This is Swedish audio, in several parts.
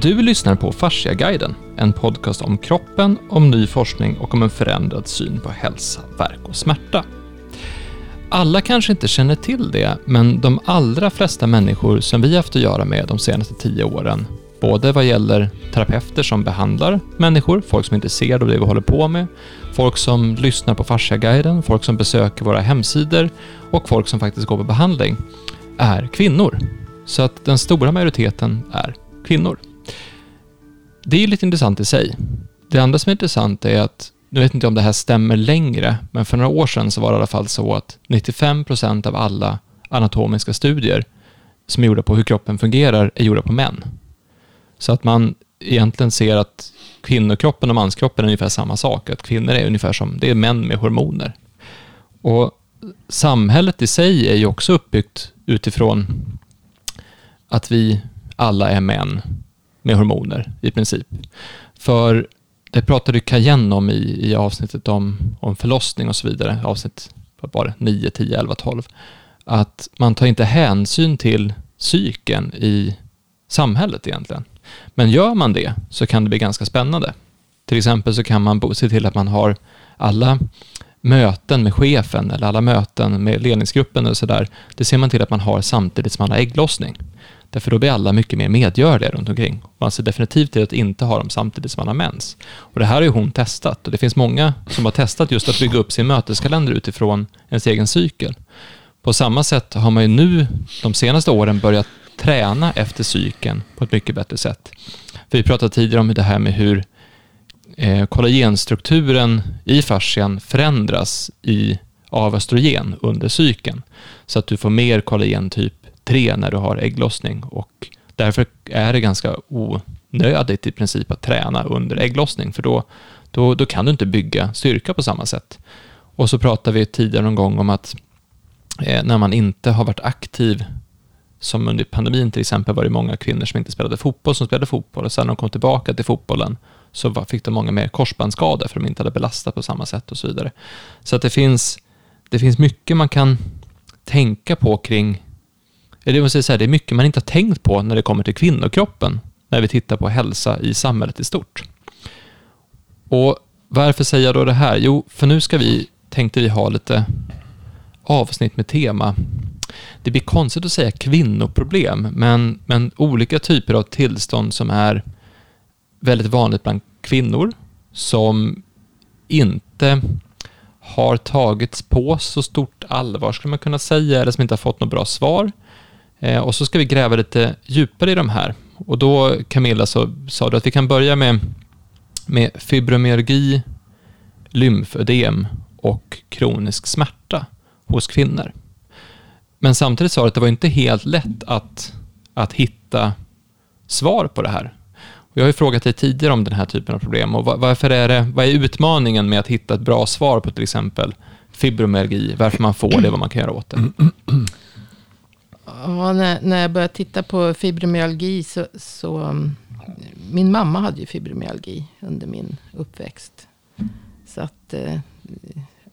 Du lyssnar på Fasciaguiden, en podcast om kroppen, om ny forskning och om en förändrad syn på hälsa, verk och smärta. Alla kanske inte känner till det, men de allra flesta människor som vi haft att göra med de senaste tio åren, både vad gäller terapeuter som behandlar människor, folk som är intresserade av det vi håller på med, folk som lyssnar på Fasciaguiden, folk som besöker våra hemsidor och folk som faktiskt går på behandling, är kvinnor. Så att den stora majoriteten är kvinnor. Det är ju lite intressant i sig. Det andra som är intressant är att, nu vet inte om det här stämmer längre, men för några år sedan så var det i alla fall så att 95% av alla anatomiska studier som är gjorda på hur kroppen fungerar är gjorda på män. Så att man egentligen ser att kvinnokroppen och manskroppen är ungefär samma sak. Att kvinnor är ungefär som, det är män med hormoner. Och samhället i sig är ju också uppbyggt utifrån att vi alla är män med hormoner i princip. För det pratade Cayenne om i, i avsnittet om, om förlossning och så vidare, avsnitt vad var det, 9, 10, 11, 12, att man tar inte hänsyn till psyken i samhället egentligen. Men gör man det så kan det bli ganska spännande. Till exempel så kan man se till att man har alla möten med chefen eller alla möten med ledningsgruppen och sådär, det ser man till att man har samtidigt som man har ägglossning. Därför då blir alla mycket mer medgörliga runt omkring. Man ser definitivt till att inte ha dem samtidigt som man har mens. Och det här har ju hon testat och det finns många som har testat just att bygga upp sin möteskalender utifrån ens egen cykel. På samma sätt har man ju nu de senaste åren börjat träna efter cykeln på ett mycket bättre sätt. För vi pratade tidigare om det här med hur eh, kollagenstrukturen i fascian förändras i, av östrogen under cykeln. Så att du får mer kollagen tre när du har ägglossning och därför är det ganska onödigt i princip att träna under ägglossning för då, då, då kan du inte bygga styrka på samma sätt. Och så pratade vi tidigare någon gång om att eh, när man inte har varit aktiv som under pandemin till exempel var det många kvinnor som inte spelade fotboll som spelade fotboll och sen när de kom tillbaka till fotbollen så fick de många mer korsbandsskador för de inte hade belastat på samma sätt och så vidare. Så att det finns, det finns mycket man kan tänka på kring det, måste säga, det är mycket man inte har tänkt på när det kommer till kvinnokroppen, när vi tittar på hälsa i samhället i stort. Och varför säger jag då det här? Jo, för nu ska vi, tänkte vi ha lite avsnitt med tema. Det blir konstigt att säga kvinnoproblem, men, men olika typer av tillstånd som är väldigt vanligt bland kvinnor, som inte har tagits på så stort allvar, skulle man kunna säga, eller som inte har fått något bra svar. Eh, och så ska vi gräva lite djupare i de här. Och då, Camilla, så sa du att vi kan börja med, med fibromyalgi, lymfödem och kronisk smärta hos kvinnor. Men samtidigt sa du att det var inte helt lätt att, att hitta svar på det här. Och jag har ju frågat dig tidigare om den här typen av problem och varför är det, vad är utmaningen med att hitta ett bra svar på till exempel fibromyalgi, varför man får det, vad man kan göra åt det? Ja, när, när jag började titta på fibromyalgi så, så... Mm, min mamma hade ju fibromyalgi under min uppväxt. Så att, eh,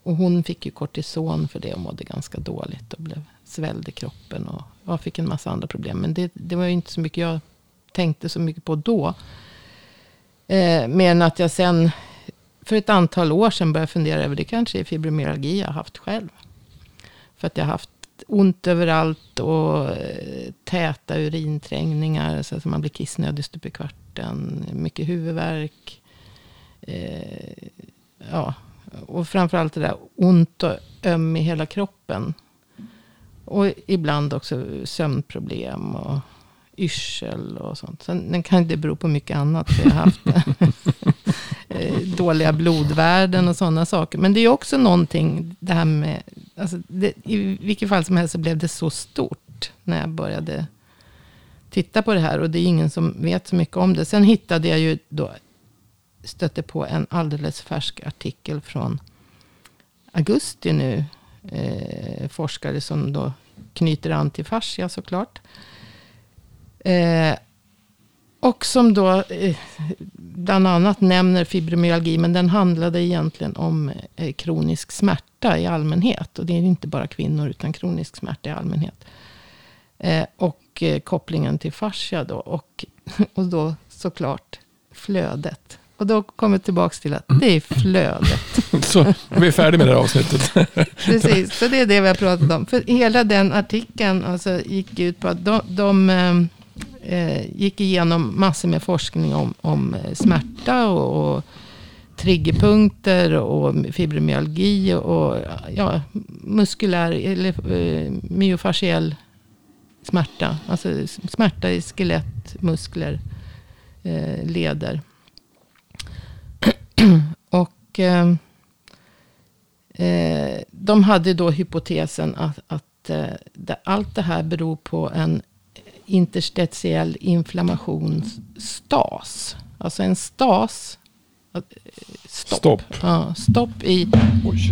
och hon fick ju kortison för det och mådde ganska dåligt. Och blev svälld i kroppen och jag fick en massa andra problem. Men det, det var ju inte så mycket jag tänkte så mycket på då. Eh, mer än att jag sen för ett antal år sedan började fundera över det kanske är fibromyalgi jag har haft själv. För att jag har haft ont överallt och eh, täta urinträngningar. Så att man blir kissnödig stup i kvarten. Mycket huvudvärk. Eh, ja, och framförallt det där ont och öm i hela kroppen. Och ibland också sömnproblem och yrsel och sånt. Sen kan det bero på mycket annat. Jag har haft eh, dåliga blodvärden och sådana saker. Men det är också någonting, det här med alltså det, I vilket fall som helst så blev det så stort när jag började titta på det här. Och det är ingen som vet så mycket om det. Sen hittade jag ju då, stötte på en alldeles färsk artikel från augusti nu. Eh, forskare som då knyter an till fascia såklart. Eh, och som då eh, bland annat nämner fibromyalgi. Men den handlade egentligen om eh, kronisk smärta i allmänhet. Och det är inte bara kvinnor utan kronisk smärta i allmänhet. Eh, och kopplingen till fascia då. Och, och då såklart flödet. Och då kommer vi tillbaka till att det är flödet. Så vi är färdiga med det här avsnittet. Precis, så det är det vi har pratat om. För hela den artikeln alltså, gick ut på att de, de Eh, gick igenom massor med forskning om, om eh, smärta och, och triggerpunkter och fibromyalgi och ja, muskulär eller eh, myofasciell smärta. Alltså smärta i skelett, muskler, eh, leder. och eh, eh, de hade då hypotesen att, att allt det här beror på en interstitiell inflammationsstas. Alltså en stas stopp. Stopp. Ja, stopp i,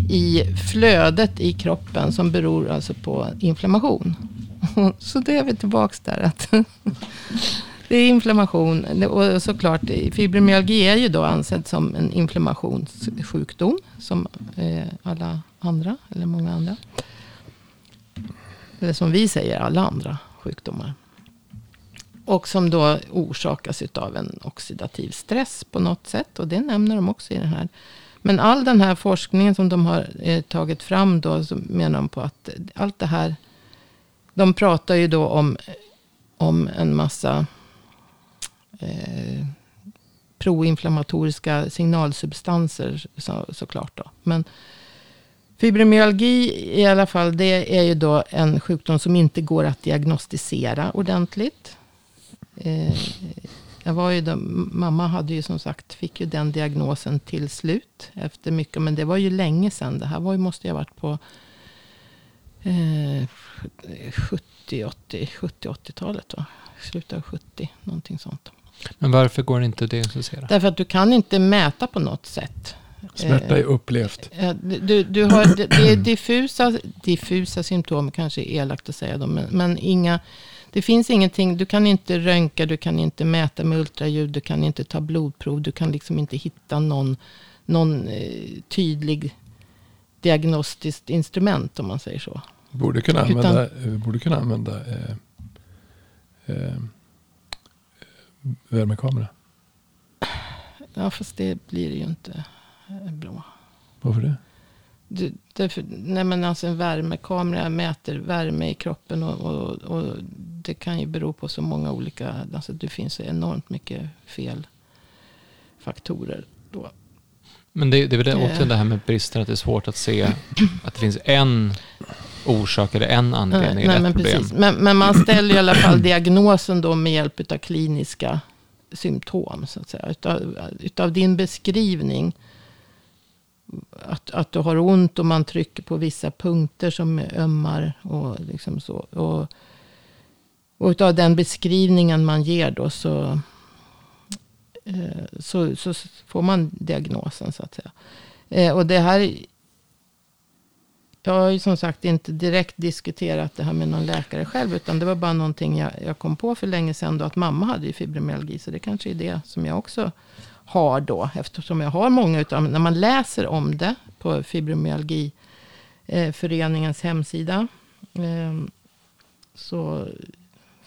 i flödet i kroppen som beror alltså på inflammation. Så då är vi tillbaka där. Att det är inflammation. Och såklart, fibromyalgi är ju då ansedd som en inflammationssjukdom. Som eh, alla andra, eller många andra. Eller som vi säger, alla andra sjukdomar. Och som då orsakas av en oxidativ stress på något sätt. Och det nämner de också i den här. Men all den här forskningen som de har eh, tagit fram då. Så menar de på att allt det här. De pratar ju då om, om en massa eh, proinflammatoriska signalsubstanser så, såklart. Då. Men fibromyalgi i alla fall. Det är ju då en sjukdom som inte går att diagnostisera ordentligt. Eh, jag var ju då, mamma hade ju som sagt, fick ju den diagnosen till slut. Efter mycket, men det var ju länge sedan. Det här var ju, måste ha varit på eh, 70, 80, 70, 80-talet. Slutet av 70, någonting sånt. Men varför går det inte att diagnostisera? Därför att du kan inte mäta på något sätt. Smärta är upplevt. Eh, du, du har, det är diffusa, diffusa symptom, kanske är elakt att säga. Dem, men, men inga det finns ingenting, du kan inte röntga, du kan inte mäta med ultraljud, du kan inte ta blodprov, du kan liksom inte hitta någon, någon eh, tydlig diagnostiskt instrument om man säger så. Borde kunna använda, Utan, borde kunna använda eh, eh, värmekamera. Ja, fast det blir ju inte eh, bra. Varför det? Det, därför, nej men alltså en värmekamera mäter värme i kroppen. Och, och, och, det kan ju bero på så många olika. Alltså det finns enormt mycket fel faktorer då. Men det, det är väl eh. återigen det här med brister. Att det är svårt att se att det finns en orsak eller en anledning. Nej, nej, men, Precis. Men, men, man ställer i alla fall diagnosen då med hjälp av kliniska symptom. Så att säga. Utav, utav din beskrivning att, att du har ont och man trycker på vissa punkter som ömmar. Och liksom så. Och, och utav den beskrivningen man ger då så, eh, så, så får man diagnosen så att säga. Eh, och det här. Jag har ju som sagt inte direkt diskuterat det här med någon läkare själv. Utan det var bara någonting jag, jag kom på för länge sedan. Då, att mamma hade ju fibromyalgi. Så det kanske är det som jag också har då, eftersom jag har många utav när man läser om det på fibromyalgiföreningens eh, hemsida. Ehm, så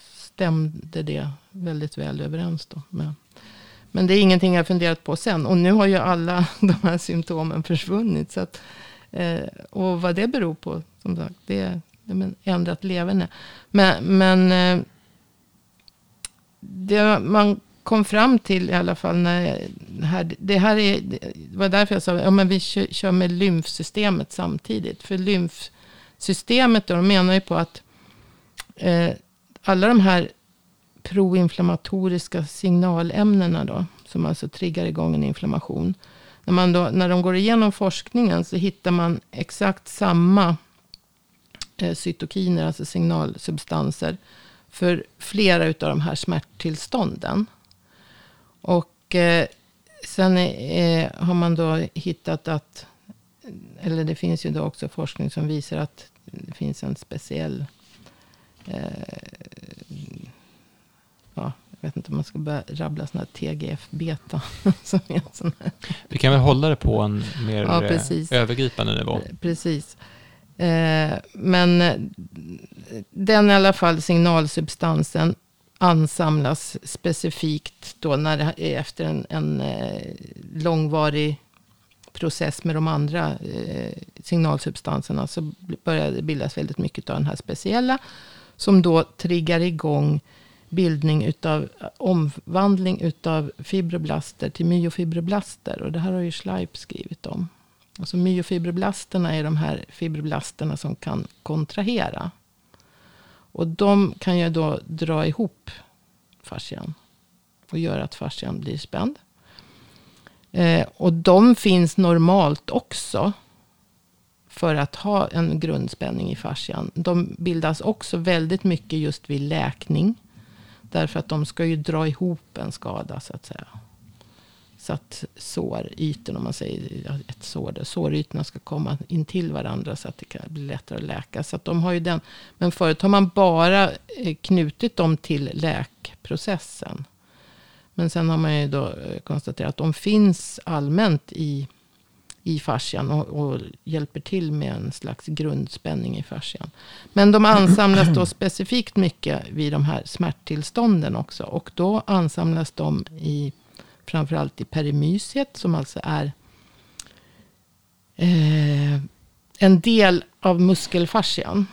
stämde det väldigt väl överens då. Men, Men det är ingenting jag funderat på sen. Och nu har ju alla de här symptomen försvunnit. Så att, eh, och vad det beror på, som sagt, det är ändrat leverne. Men, men eh, det man kom fram till i alla fall när här, det här är, det var därför jag sa, ja men vi kör, kör med lymfsystemet samtidigt. För lymfsystemet då, de menar ju på att eh, alla de här proinflammatoriska signalämnena då, som alltså triggar igång en inflammation. När, man då, när de går igenom forskningen så hittar man exakt samma eh, cytokiner, alltså signalsubstanser, för flera av de här smärttillstånden. Och eh, sen eh, har man då hittat att, eller det finns ju då också forskning som visar att det finns en speciell, eh, ja, jag vet inte om man ska börja rabbla sådana här TGF-beta. Vi kan väl hålla det på en mer ja, eh, övergripande nivå. Precis. Eh, men den i alla fall signalsubstansen ansamlas specifikt då när det är efter en, en eh, långvarig process med de andra eh, signalsubstanserna så börjar det bildas väldigt mycket av den här speciella. Som då triggar igång bildning utav omvandling utav fibroblaster till myofibroblaster. Och det här har ju Schleip skrivit om. Alltså myofibroblasterna är de här fibroblasterna som kan kontrahera. Och de kan ju då dra ihop fascian. Och göra att fascian blir spänd. Eh, och de finns normalt också. För att ha en grundspänning i fascian. De bildas också väldigt mycket just vid läkning. Därför att de ska ju dra ihop en skada så att säga. Så att sårytorna, om man säger ett sår, där, sårytorna ska komma in till varandra så att det kan bli lättare att läka. Så att de har ju den. Men förut har man bara eh, knutit dem till läkprocessen. Men sen har man ju då eh, konstaterat att de finns allmänt i, i fascian och, och, hjälper till med en slags grundspänning i fascian. Men de ansamlas då specifikt mycket vid de här smärttillstånden också. Och då ansamlas de i framförallt i perimysiet som alltså är eh, en del av muskelfascian.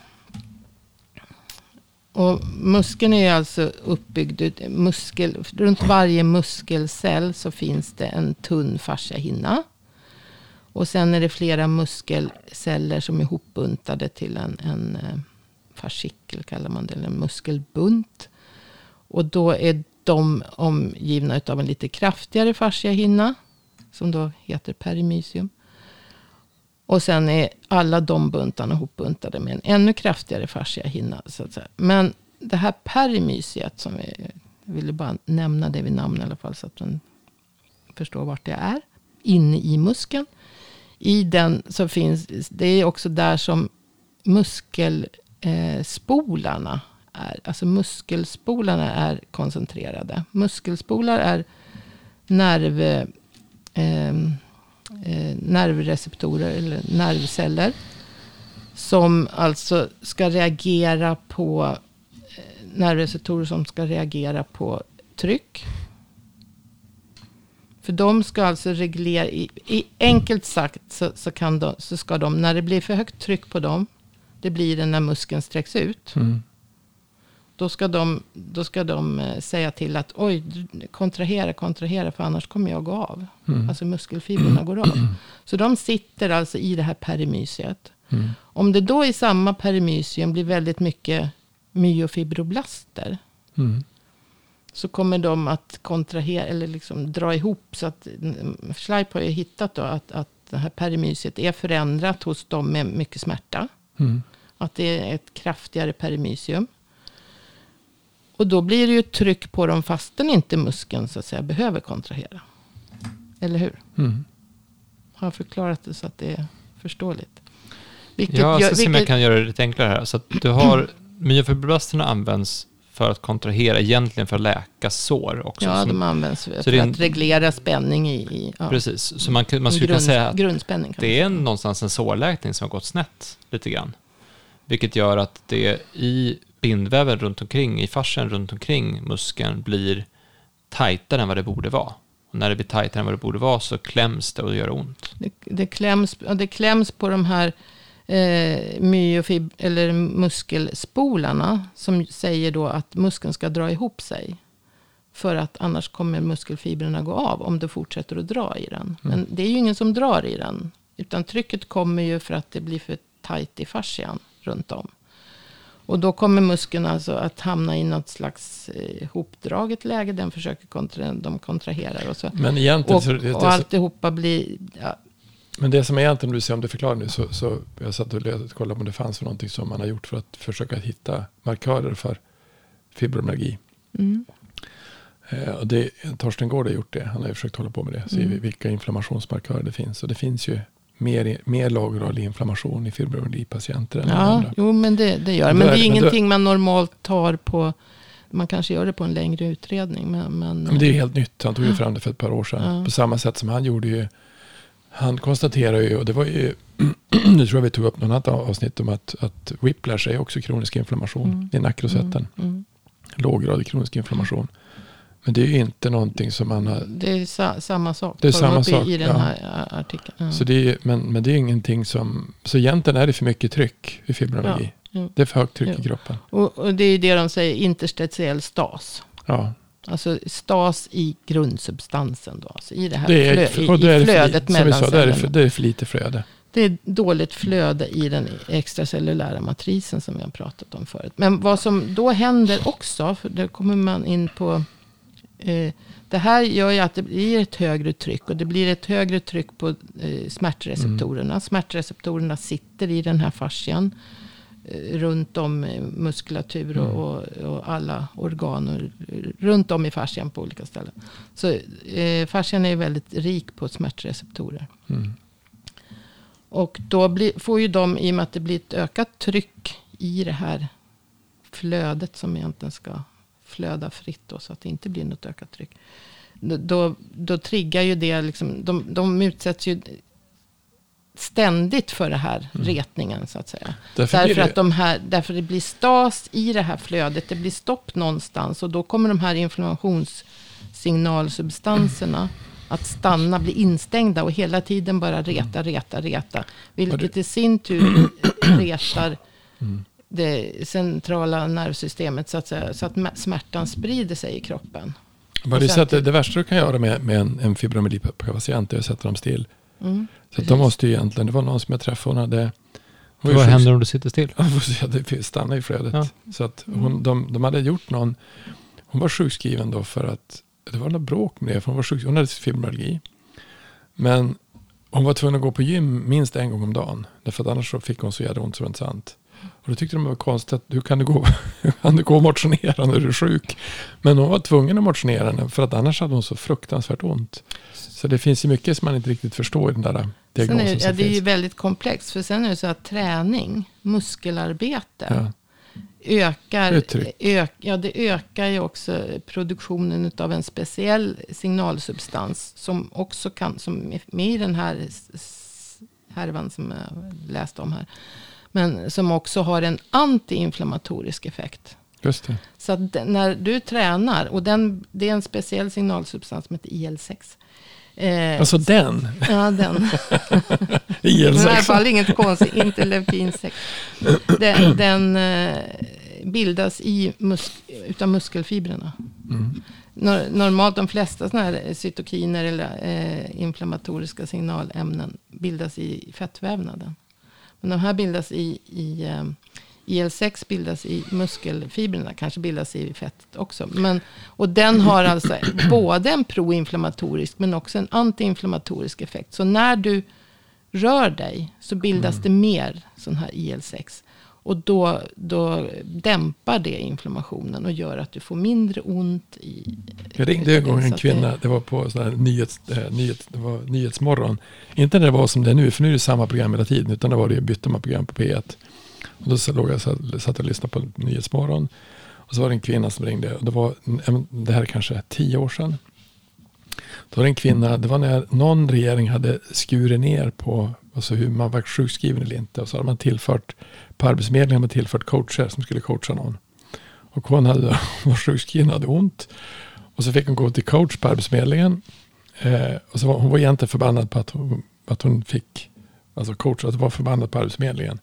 Och muskeln är alltså uppbyggd, muskel, runt varje muskelcell så finns det en tunn fasciahinna. Och sen är det flera muskelceller som är hopbuntade till en, en eh, fascikel kallar man det, eller en muskelbunt. Och då är de omgivna av en lite kraftigare fasciahinna. Som då heter perimysium. Och sen är alla de buntarna hopbuntade med en ännu kraftigare fasciahinna. Så att säga. Men det här perimysiet som vi jag ville bara nämna det vid namn i alla fall. Så att man förstår vart det är. Inne i muskeln. I den så finns, det är också där som muskelspolarna eh, är. Alltså muskelspolarna är koncentrerade. Muskelspolar är nerv, eh, eh, nervreceptorer eller nervceller. Som alltså ska reagera på eh, nervreceptorer som ska reagera på tryck. För de ska alltså reglera, i, i enkelt sagt så, så, kan de, så ska de, när det blir för högt tryck på dem, det blir det när muskeln sträcks ut. Mm. Då ska de, då ska de eh, säga till att oj, kontrahera, kontrahera, för annars kommer jag gå av. Mm. Alltså muskelfibrerna går av. Så de sitter alltså i det här perimysiet. Mm. Om det då i samma perimysium blir väldigt mycket myofibroblaster. Mm. Så kommer de att kontrahera, eller liksom dra ihop. Så att mm, Schleip har ju hittat då att, att det här perimysiet är förändrat hos dem med mycket smärta. Mm. Att det är ett kraftigare perimysium. Och då blir det ju tryck på dem fastän inte muskeln så att säga behöver kontrahera. Eller hur? Mm. Har jag förklarat det så att det är förståeligt? Vilket ja, jag ska se om jag kan göra det lite enklare här. Så att du har, myofibroblasterna används för att kontrahera, egentligen för att läka sår också. Ja, de används för, för att reglera spänning i... i ja. Precis, så man, man skulle kunna säga att det är någonstans en sårläkning som har gått snett lite grann. Vilket gör att det i bindväven runt omkring, i fascian runt omkring muskeln blir tajtare än vad det borde vara. Och när det blir tajtare än vad det borde vara så kläms det och gör ont. Det, det, kläms, det kläms på de här eh, myofib, eller muskelspolarna som säger då att muskeln ska dra ihop sig. För att annars kommer muskelfibrerna gå av om du fortsätter att dra i den. Mm. Men det är ju ingen som drar i den. Utan trycket kommer ju för att det blir för tajt i fascian runt om. Och då kommer muskeln alltså att hamna i något slags eh, hopdraget läge. Den försöker kontra, de kontraherar och så. Men egentligen, och, så, det, och alltihopa blir... Ja. Men det som egentligen, du ser om du förklarar nu, så, så jag satt och kollade om det fanns någonting som man har gjort för att försöka hitta markörer för fibromyalgi. Mm. Eh, det, Torsten Gård har gjort det. Han har ju försökt hålla på med det. Se mm. vilka inflammationsmarkörer det finns. Och det finns ju mer, mer lagral inflammation i fibromyalgipatienter än ja, andra. Jo, men det, det gör Men det är ingenting då, man normalt tar på. Man kanske gör det på en längre utredning. Men, men, men det är helt nytt. Han tog ju fram det för ett par år sedan. Ja. På samma sätt som han gjorde ju. Han konstaterar ju, och det var ju, nu tror jag vi tog upp något annat avsnitt om att, att whiplash är också kronisk inflammation mm. i nackrosetten. Mm. Mm. låggradig kronisk inflammation. Men det är ju inte någonting som man har... Det är sa, samma sak. Det är samma sak, I, i den ja. här artikeln. Ja. Så det är, men, men det är ingenting som... Så egentligen är det för mycket tryck i fibromyalgi. jo. Det är för högt tryck i kroppen. och, och det är ju det de säger, interstitiell stas. Ja, Alltså stas i grundsubstansen då. Alltså i det här det är, flö, i, och då är i det flödet mellan sa, det är, det cellerna. för, det är för lite flöde. Det är dåligt flöde i den extracellulära matrisen som vi har pratat om förut. Men vad som då händer också, för då kommer man in på... Eh, det här gör ju att det blir ett högre tryck. Och det blir ett högre tryck på eh, smärtreceptorerna. Smärtreceptorerna sitter i den här fascian. Eh, runt om muskulatur och, och, och alla organ. Och, runt om i fascian på olika ställen. Så eh, fascian är väldigt rik på smärtreceptorer. Mm. Och då blir, får ju de, i och med att det blir ett ökat tryck i det här flödet som egentligen ska flöda fritt då, så att det inte blir något ökat tryck. Då, då, triggar ju det, liksom, de, de utsätts ju ständigt för det här retningen så att säga. Därför, Därför att de här, därför det blir stas i det här flödet, det blir stopp någonstans och då kommer de här inflammationssignalsubstanserna att stanna, bli instängda och hela tiden bara reta, reta, reta. Vilket i sin tur retar Mm. Det centrala nervsystemet så att, säga, så att smärtan sprider sig i kroppen. bara det, sen sätter, till- det värsta du kan göra med, med en, en fibromyalgi-patient är att sätta dem still. Mm, Så att de måste ju egentligen, det var någon som jag träffade, hon hade... Hon var Vad händer om du sitter still? Ja, det stannar i flödet. Ja. Så att hon, de, de hade gjort någon, hon var sjukskriven då för att, det var något bråk med det, för hon var sjuk, hon hade fibromyalgi. Men hon var tvungen att gå på gym minst en gång om dagen. Därför att annars så fick hon så jävla ont så det var inte sant. Och då tyckte de det var konstigt att hur kan du gå, kan du gå och motionera när du är sjuk? Men hon var tvungen att motionera för att annars hade hon så fruktansvärt ont. Så det finns ju mycket som man inte riktigt förstår i den där Sen diagnosen är, som ja, det är ju väldigt komplext. För sen är det så att träning, muskelarbete, Ja. ökar, Det ök, ja, det ökar ju också produktionen av en speciell signalsubstans. Som också kan, som är med i den här härvan som jag läste om här. Men som också har en antiinflammatorisk effekt. Just det. Så när du tränar, och den, det är en speciell signalsubstans som heter IL-6. Eh, Alltså den, Ja, den. IL6. Men i alla fall inget konstigt, inte leukin 6. Den, den eh, bildas i mus utav muskelfibrerna. Mm. Nor- Normalt de flesta sådana här cytokiner eller eh, inflammatoriska signalämnen bildas i fettvävnaden. De här bildas i, i eh, IL-6 bildas i muskelfibrerna, kanske bildas i fettet också. Men, och den har alltså både en proinflammatorisk men också en antiinflammatorisk effekt. Så när du rör dig så bildas Mm. det mer sån här IL-6. Och då, då dämpar det inflammationen och gör att du får mindre ont i... Jag ringde en gång en kvinna, det var på sån här nyhets, eh, det var Nyhetsmorgon. Inte när det var som det är nu, för nu är det samma program hela tiden, utan det var det bytte man program på P1. Och då låg jag här, satt och lyssnade på Nyhetsmorgon. Och så var det en kvinna som ringde, och det var, en- det här är kanske tio år sedan. Då var det en kvinna, det var när någon regering hade skurit ner på alltså hur man var sjukskriven eller inte. Och så hade man tillfört, på Arbetsförmedlingen hade man tillfört coacher som skulle coacha någon. Och hon hade, var sjukskriven, och hade ont. Och så fick hon gå till coach på Arbetsförmedlingen. Eh, och så var, hon var egentligen förbannad på att hon, att hon fick alltså coach, att hon var förbannad på Arbetsförmedlingen.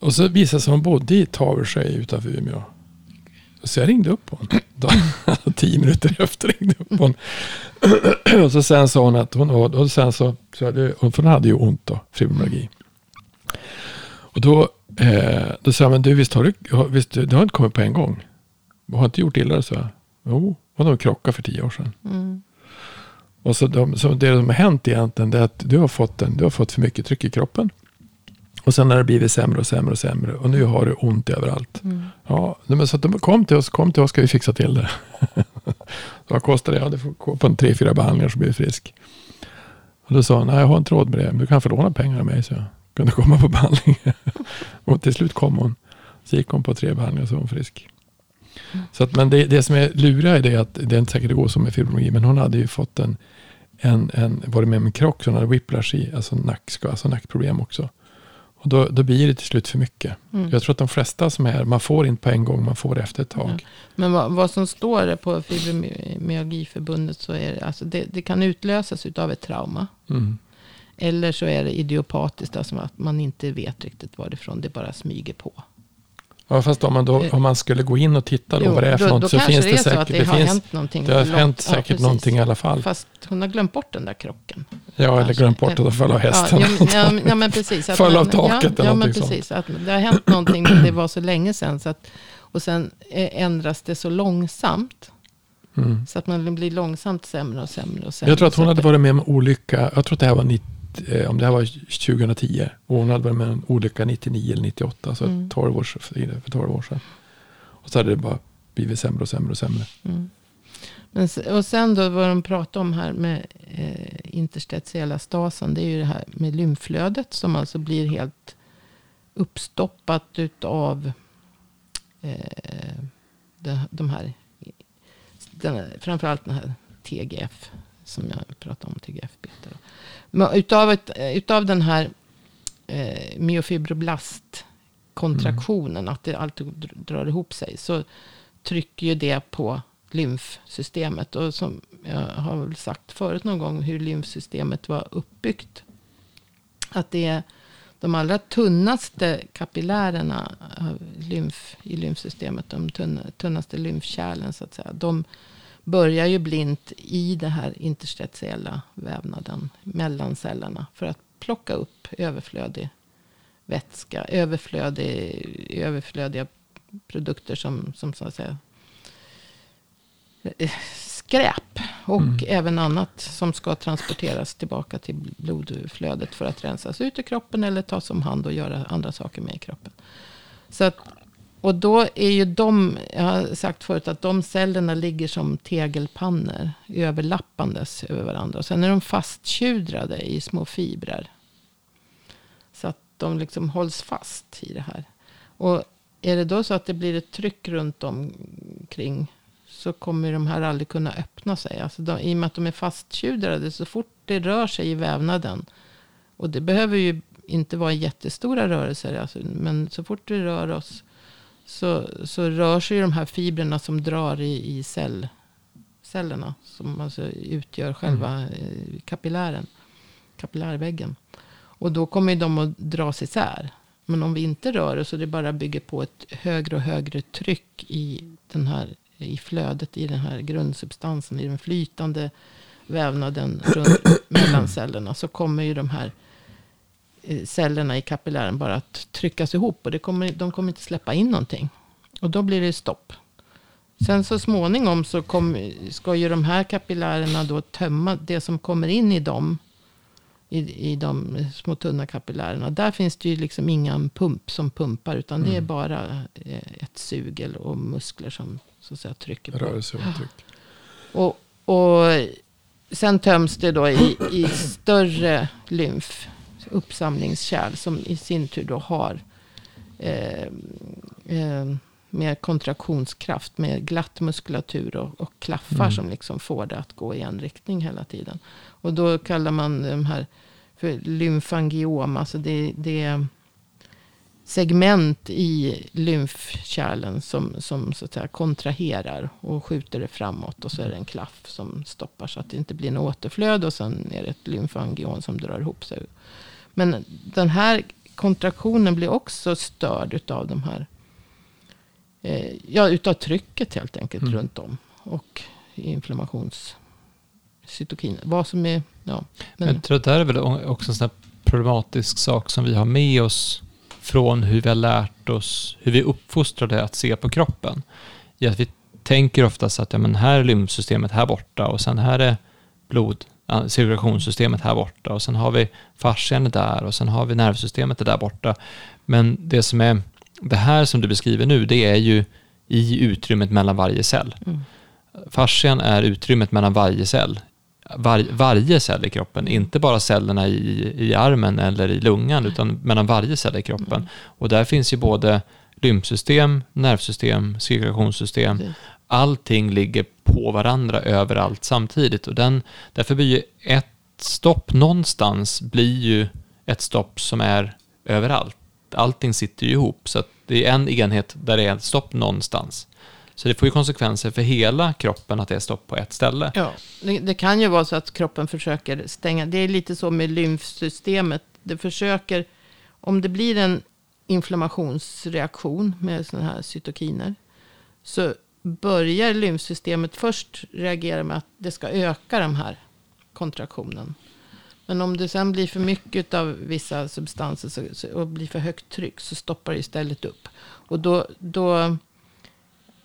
Och så visade det sig att hon bodde i Taversjö utanför Umeå. Så jag ringde upp hon. Då, tio minuter efter ringde jag upp hon. och så sen sa hon att hon var, och sen så, så hade, hon- för hon hade ju ont då, fibromyalgi. Och då, eh, då sa jag, men du visst har du, visst, du har inte kommit på en gång. Du har inte gjort illa det, så jag. Jo, och de krockade för tio år sedan. Mm. Och så, de, så det som har hänt egentligen det är att du har, fått en, du har fått för mycket tryck i kroppen. Och sen har det blivit sämre och sämre och sämre. Och nu har du ont överallt. Mm. Ja, men så att de kom till oss, kom till oss ska vi fixa till det. vad kostar det? Ja, du får gå på en tre, fyra behandlingar så blir du frisk. Och då sa hon, nej jag har inte råd med det. Men du kan få låna pengar av mig. Så jag kunde komma på behandling. och till slut kom hon. Så gick hon på tre behandlingar så var hon frisk. Så att, men det, det som är luriga är det att det är inte säkert det går som med fibromyalgi. Men hon hade ju fått en, en, en varit med om en krock. Så hon hade whiplash i, alltså, nackska, alltså nackproblem också. Och då, då blir det till slut för mycket. Mm. Jag tror att de flesta som är, man får inte på en gång, man får efter ett tag. Ja. Men vad, vad som står på Fibromyalgiförbundet så är det, alltså det, det kan utlösas av ett trauma. Mm. Eller så är det idiopatiskt, alltså att man inte vet riktigt varifrån det bara smyger på. Ja, fast om man, då, om man skulle gå in och titta då Jo, vad det är för då, något då så finns det det säkert. det, Det, har finns, hänt någonting. det har långt- hänt ja, säkert precis. någonting i alla fall. Fast hon har glömt bort den där krocken. Ja, eller kanske. glömt bort att falla av hästen. Ja, ja, men- ja, men- ja, men precis. Att Föll av taket ja, eller ja, men precis. Att det har hänt någonting, men det var så länge sedan. Så att, och sen eh, ändras det så långsamt. Mm. Så att man blir långsamt sämre och sämre och sämre. Jag tror att hon hade varit med om olycka, jag tror att det här var 90, eh, om det här var 2010. Och hon hade varit med en olycka 99 eller 98, så Mm. 12 år, för 12 år sedan. Och så hade det bara blivit sämre och sämre och sämre. Mm. Men, och sen då vad de pratar om här med eh, interstitiella stasen. Det är ju det här med lymflödet. Som alltså blir helt uppstoppat utav eh, de, de här. Den, framförallt den här TGF. Som jag pratade om, TGF-beta. Men utav, ett, utav den här eh, myofibroblast kontraktionen. Att det alltid dr- drar ihop sig. Så trycker ju det på lymfsystemet. Och som jag har väl sagt förut någon gång hur lymfsystemet var uppbyggt. Att det är de allra tunnaste kapillärerna av lymf, i lymfsystemet. De tunna, tunnaste lymfkärlen så att säga. De börjar ju blint i det här interstitiella vävnaden mellan cellerna. För att plocka upp överflödig vätska, överflödig, överflödiga produkter som, som så att säga eh, skräp. Och Mm. även annat som ska transporteras tillbaka till blodflödet för att rensas ut ur kroppen eller tas om hand och göra andra saker med i kroppen. Så att, och då är ju de, jag har sagt förut att de cellerna ligger som tegelpannor överlappandes över varandra. Och sen är de fasttjudrade i små fibrer. Så att de liksom hålls fast i det här. Och är det då så att det blir ett tryck runt omkring så kommer de här aldrig kunna öppna sig. Alltså de, I och med att de är fasttjudrade så fort det rör sig i vävnaden. Och det behöver ju inte vara jättestora rörelser. Alltså, men så fort vi rör oss så, så rör sig de här fibrerna som drar i, i cell, cellerna. Som alltså utgör själva eh, kapillären. Kapillärväggen. Och då kommer de att dras isär. Men om vi inte rör oss och det bara bygger på ett högre och högre tryck i, den här, i flödet, i den här grundsubstansen, i den flytande vävnaden runt, mellan cellerna. Så kommer ju de här cellerna i kapillären bara att tryckas ihop. Och det kommer, de kommer inte släppa in någonting. Och då blir det stopp. Sen så småningom så kom, ska ju de här kapillärerna då tömma det som kommer in i dem. I, I de små tunna kapillärerna. Där finns det ju liksom ingen pump som pumpar. Utan det är Mm. bara eh, ett sug och muskler som så att säga, trycker på. Rörelse och tryck. Och, och sen töms det då i, i större lymf, uppsamlingskärl, som i sin tur då har eh, eh, mer kontraktionskraft, med glatt muskulatur och, och klaffar Mm. som liksom får det att gå i en riktning hela tiden. Och då kallar man de här för lymfangiom, alltså det, det är segment i lymfkärlen som, som så att säga kontraherar och skjuter det framåt. Och så är det en klaff som stoppar så att det inte blir en återflöde. Och sen är det ett lymfangion som drar ihop sig. Men den här kontraktionen blir också störd utav de här. Eh, ja, utav trycket helt enkelt Mm. runt om. Och inflammationscytokiner. Vad som är, ja. Men, Jag tror att det här är väl också en sån här problematisk sak som vi har med oss från hur vi har lärt oss, hur vi uppfostrade att se på kroppen. I att vi tänker oftast att ja, men här är lymfsystemet här borta och sen här är blod, cirkulationssystemet här borta och sen har vi fascian är där och sen har vi nervsystemet är där borta. Men det som är, det här som du beskriver nu, det är ju i utrymmet mellan varje cell. Mm. Fascian är utrymmet mellan varje cell. Var, varje cell i kroppen, inte bara cellerna i, i armen eller i lungan, utan mellan varje cell i kroppen. Mm. Och där finns ju både lymfsystem, nervsystem, cirkulationssystem. Allting ligger på varandra överallt samtidigt. Och den, därför blir ju ett stopp någonstans blir ju ett stopp som är överallt. Allting sitter ju ihop, så att det är en enhet där det är ett stopp någonstans. Så det får ju konsekvenser för hela kroppen att det är stopp på ett ställe. Ja, det, det kan ju vara så att kroppen försöker stänga. Det är lite så med lymfsystemet. Det försöker, om det blir en inflammationsreaktion med sådana här cytokiner. Så börjar lymfsystemet först reagera med att det ska öka den här kontraktionen. Men om det sen blir för mycket av vissa substanser så, så, och blir för högt tryck så stoppar det istället upp. Och då, då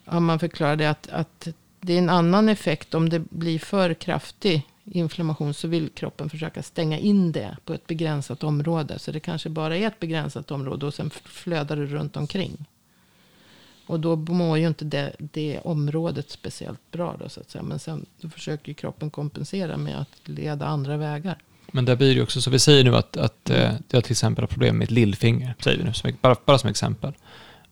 har man förklarat det att, att det är en annan effekt om det blir för kraftig inflammation så vill kroppen försöka stänga in det på ett begränsat område. Så det kanske bara är ett begränsat område och sen flödar det runt omkring. Och då mår ju inte det, det området speciellt bra då så att säga. Men sen då försöker kroppen kompensera med att leda andra vägar. Men där blir det också så, vi säger nu att, att eh, jag till exempel har problem med ett lillfinger, säger vi nu, som, bara, bara som exempel.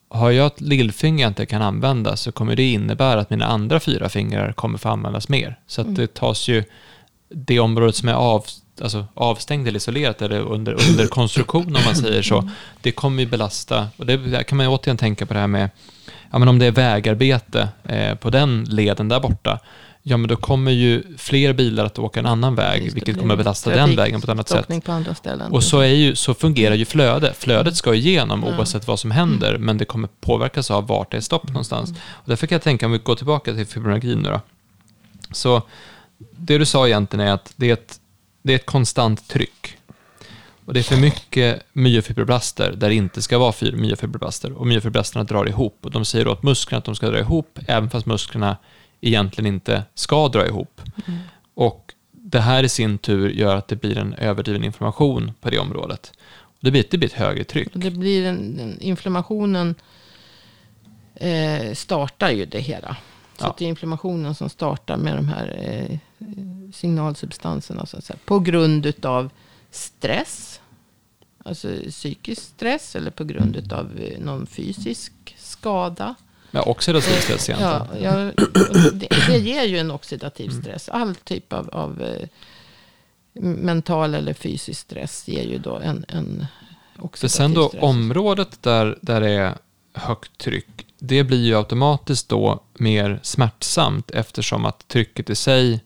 Har jag ett lillfinger jag inte kan använda så kommer det innebära att mina andra fyra fingrar kommer få användas mer. Så att det tas ju, det området som är av, alltså avstängt eller isolerat eller under, under konstruktion om man säger så, det kommer ju belasta, och det där kan man ju återigen tänka på det här med, ja men om det är vägarbete eh, på den leden där borta, ja men då kommer ju fler bilar att åka en annan väg, Just vilket kommer belasta den vägen på ett annat sätt. Och så, är ju, så fungerar ju flödet. Flödet ska igenom Ja. oavsett vad som händer, men det kommer påverkas av vart det är stopp någonstans. Och därför kan jag tänka, om vi går tillbaka till fibromyalgin nu då. Så det du sa egentligen är att det är ett, det är ett konstant tryck. Och det är för mycket myofibroblaster där det inte ska vara myofibroblaster. Och myofibroblasterna drar ihop. Och de säger åt musklerna att de ska dra ihop, även fast musklerna egentligen inte ska dra ihop. Och det här i sin tur gör att det blir en överdriven inflammation på det området. Och det, blir, det blir ett högre tryck. Det blir en, inflammationen eh, startar ju det hela. Så Ja. det är inflammationen som startar med de här eh, signalsubstanserna. Så att säga. På grund av stress. Alltså psykisk stress. Eller på grund av eh, någon fysisk skada. Ja, oxidativ stress egentligen. Ja, ja, det, det ger ju en oxidativ Mm. stress. All typ av, av eh, mental eller fysisk stress ger ju då en, en oxidativ sen då stress. området där, där det är högt tryck, det blir ju automatiskt då mer smärtsamt eftersom att trycket i sig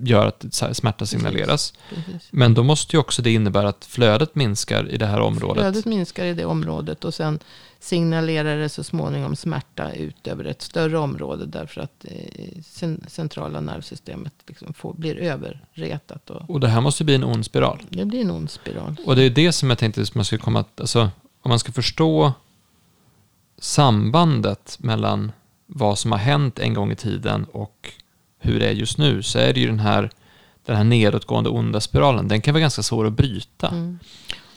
gör att smärta signaleras. Precis. Men då måste ju också det innebära att flödet minskar i det här området. Flödet minskar i det området och sen signalerar det så småningom smärta ut över ett större område därför att eh, cen- centrala nervsystemet liksom får, blir överretat. Och Och det här måste bli en ond spiral. det blir en ond spiral. Och det är det som jag tänkte att man skulle komma alltså, om man ska förstå sambandet mellan vad som har hänt en gång i tiden och hur det är just nu, så är det ju den här, den här nedåtgående onda spiralen. Den kan vara ganska svår att bryta. Mm.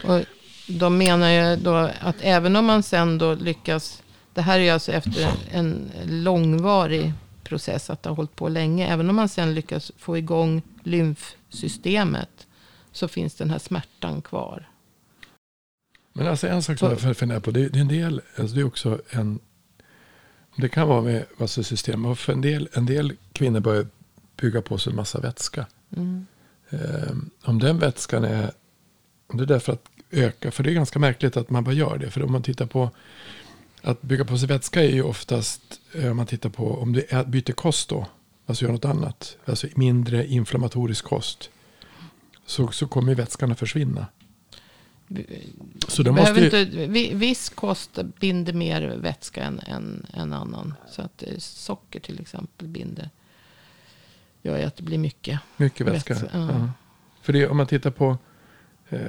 Och de menar ju då att även om man sen då lyckas, det här är ju alltså efter en långvarig process, att det har hållit på länge, även om man sen lyckas få igång lymfsystemet, så finns den här smärtan kvar. Men alltså en sak som jag funderar på. Det, det är en del, alltså det är också en. Det kan vara med alltså system. För en del, en del kvinnor börjar bygga på sig en massa vätska. Mm. Ehm, om den vätskan är. Om det är därför att öka. För det är ganska märkligt att man bara gör det. För om man tittar på. Att bygga på sig vätska är ju oftast. eh, Om man tittar på. Om är, byter kost då. Alltså gör något annat. Alltså mindre inflammatorisk kost. Så, så kommer vätskan att försvinna. Så det måste ju, inte, vi- viss kost binder mer vätska än, än, än annan. Så att eh, socker till exempel binder. Gör att det blir mycket. Mycket vätska. Vätska, ja. Ja. För det, om man tittar på. Eh,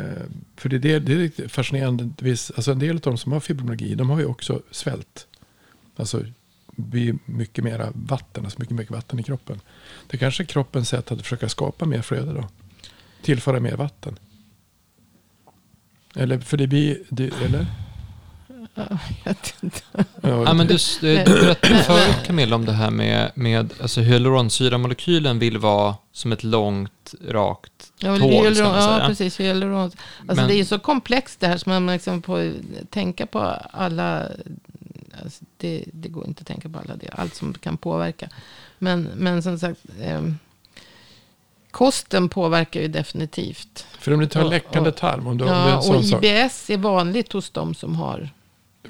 för det, det, det är fascinerande. Alltså en del av de som har fibromyalgi. De har ju också svält. Alltså blir mycket mera vatten. Alltså mycket, mycket vatten i kroppen. Det kanske är kroppens sätt att försöka skapa mer flöde då. Tillföra mer vatten. Eller för det blir. Det, eller? Ja, jag vet inte. Ja, men du, du, du berättade förut Camilla om det här med, med alltså hyaluronsyramolekylen vill vara som ett långt, rakt tåg, hyaluron- ska man ja precis. Hyaluron. Alltså Men- det är ju så komplext det här som man liksom får tänka på alla. Alltså det, det går inte att tänka på alla det. Allt som kan påverka. Men, men som sagt. Eh, kosten påverkar ju definitivt. För om du tar Och- läckande tarm, om du, om Ja, sån och sak. IBS är vanligt hos de som har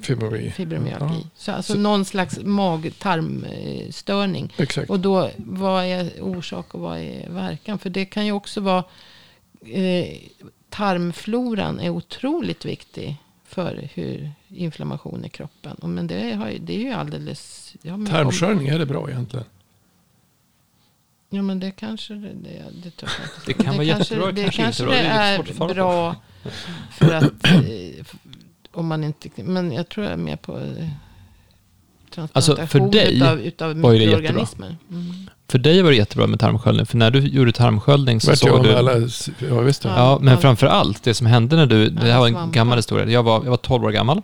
Fibromyalgi. fibromyalgi. Så alltså Så- någon slags mag-tarmstörning. Ja, exakt. Och då, vad är orsak och vad är verkan? För det kan ju också vara, eh, tarmfloran är otroligt viktig för hur inflammation i kroppen. Men det, har, det är ju alldeles... Ja, Tarmskörning, är det bra egentligen? Ja, men det kanske det, det, det tror jag inte. Det kan vara kanske, jättebra, det kanske kanske inte bra. det är är bra för att eh, om man inte, men jag tror jag är mer på eh, Alltså, för dig utav, utav var ju det jättebra. Mm. För dig var det jättebra med tarmsköljning, för när du gjorde tarmsköljning så såg du... alla, ja, visst det. Ja. Ja, men framför allt, det som hände när du... Det här var en gammal historia. Jag var, jag var 12 år gammal.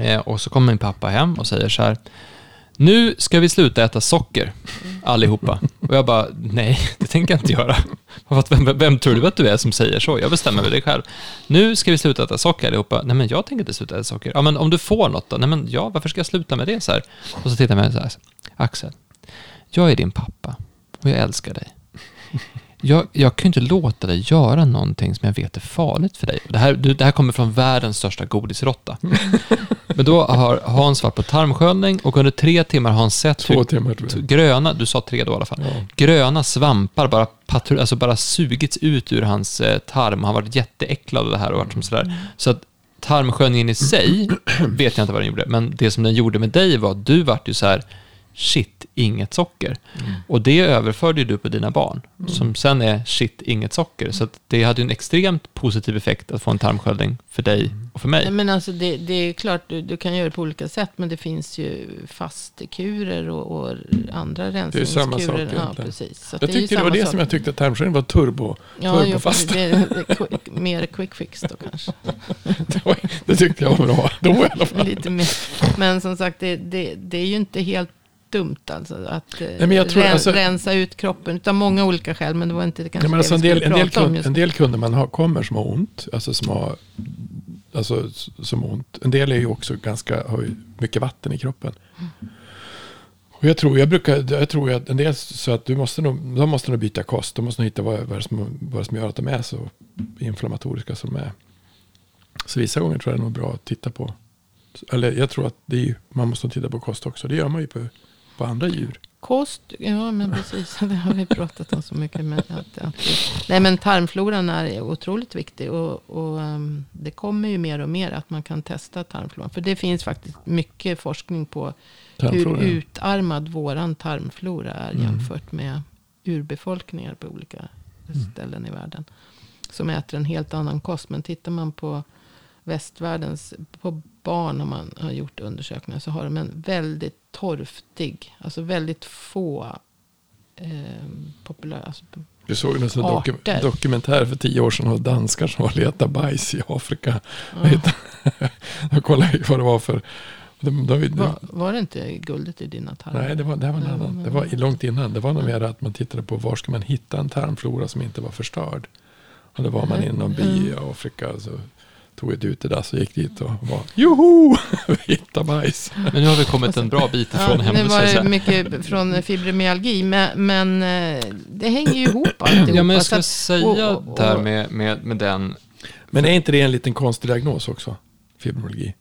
Eh, och så kommer min pappa hem och säger så här. Nu ska vi sluta äta socker, allihopa. Och jag bara, nej, det tänker jag inte göra. Vem, vem, vem tror du att du är som säger så? Jag bestämmer väl det själv. Nu ska vi sluta äta socker allihopa. Nej, men jag tänker inte sluta äta socker. Ja, men om du får något då? Nej, men ja, varför ska jag sluta med det så här? Och så tittar jag mig så här. Axel, jag är din pappa och jag älskar dig. Jag, jag kan ju inte låta dig göra någonting som jag vet är farligt för dig. Det här, du, det här kommer från världens största godisråtta. Men då har Hans varit på tarmsköljning och under tre timmar har han sett Två timmar gröna, du sa tre då i alla fall, Ja. gröna svampar bara, patru, alltså bara sugits ut ur hans eh, tarm. Han har varit jätteäcklad av det här och varit som sådär. Så att tarmsköljningen i sig vet jag inte vad den gjorde, men det som den gjorde med dig var att du vart ju så här, shit, inget socker. Och det överförde ju du på dina barn, som sen är shit, inget socker. Så att det hade en extremt positiv effekt att få en tarmsköljning för dig och för mig. Men alltså det, det är klart, du, du kan göra det på olika sätt. Men det finns ju fastekurer och, och andra Det är samma sak rensningskurer. Ja, precis. Så Jag tyckte det var det sak. som jag tyckte att tarmsköljning var turbo. Ja, turbo jo, det, det, quick, mer quick fix då kanske. Det, var, det tyckte jag var bra. Då i alla fall. Lite mer. Men som sagt, det, det, det är ju inte helt dumt alltså att eh, men jag tror- ren, alltså- rensa ut kroppen. Utav många olika skäl, men det var inte det kanske men det alltså en, vi del, en, del prata om kund, just en del kunder man har, kommer som har ont. Alltså som har alltså, som ont. En del är ju också ganska, har ju mycket vatten i kroppen. Och jag tror, jag brukar, jag tror att en del så att du måste nog, de måste nog byta kost. De måste nog hitta vad, vad, som, vad som gör att de är så inflammatoriska som de är. Så vissa gånger tror jag det är nog bra att titta på. Eller jag tror att det är, man måste titta på kost också. Det gör man ju på, på andra djur. Kost, ja men precis. Det har vi pratat om så mycket. Men att, att, nej men tarmfloran är otroligt viktig. Och, och um, det kommer ju mer och mer att man kan testa tarmfloran. För det finns faktiskt mycket forskning på Tarmflora, hur utarmad våran tarmflora är Mm. jämfört med urbefolkningar på olika Mm. ställen i världen. Som äter en helt annan kost. Men tittar man på västvärldens, på barn har man har gjort undersökningar. Så har de en väldigt torftig, alltså väldigt få eh, populära, alltså, Vi såg en sån doku dokumentär för tio år sedan av danskar som var och letade bajs i Afrika. Jag kollade vad det var för... De, de, de, var, var det inte guldet i dina tarmar? nej, det var, det var en annan. Det var långt innan. Det var nog mer att man tittade på var ska man hitta en tarmflora som inte var förstörd. Och då var man i någon by i Afrika. Så tog ett utedass och gick dit och var joho! Hitta bajs. Men nu har vi kommit en bra bit ifrån Ja, det jag var säga. mycket från fibromyalgi. Men, men eh, det hänger ju ihop alltihopa. Ja, men jag att- säga och- och- och- där med, med, med den... Men är inte det en liten konstig diagnos också? Fibromyalgi.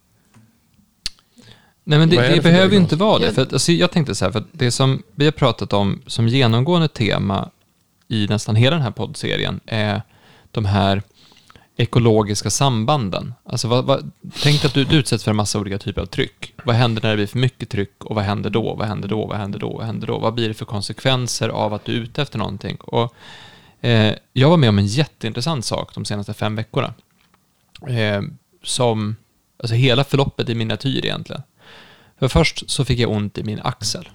Nej, men det, det, det behöver ju diagnos? inte vara det. För att, alltså, jag tänkte så här, för att det som vi har pratat om som genomgående tema i nästan hela den här poddserien är de här ekologiska sambanden. Alltså, vad, vad, tänk att du, du utsätts för en massa olika typer av tryck. Vad händer när det blir för mycket tryck och vad händer då? Vad händer då? Vad händer då? Vad händer då? Vad blir det för konsekvenser av att du är ute efter någonting? Och, eh, jag var med om en jätteintressant sak de senaste fem veckorna. Eh, som, alltså hela förloppet i miniatyr egentligen. För först så fick jag ont i min axel.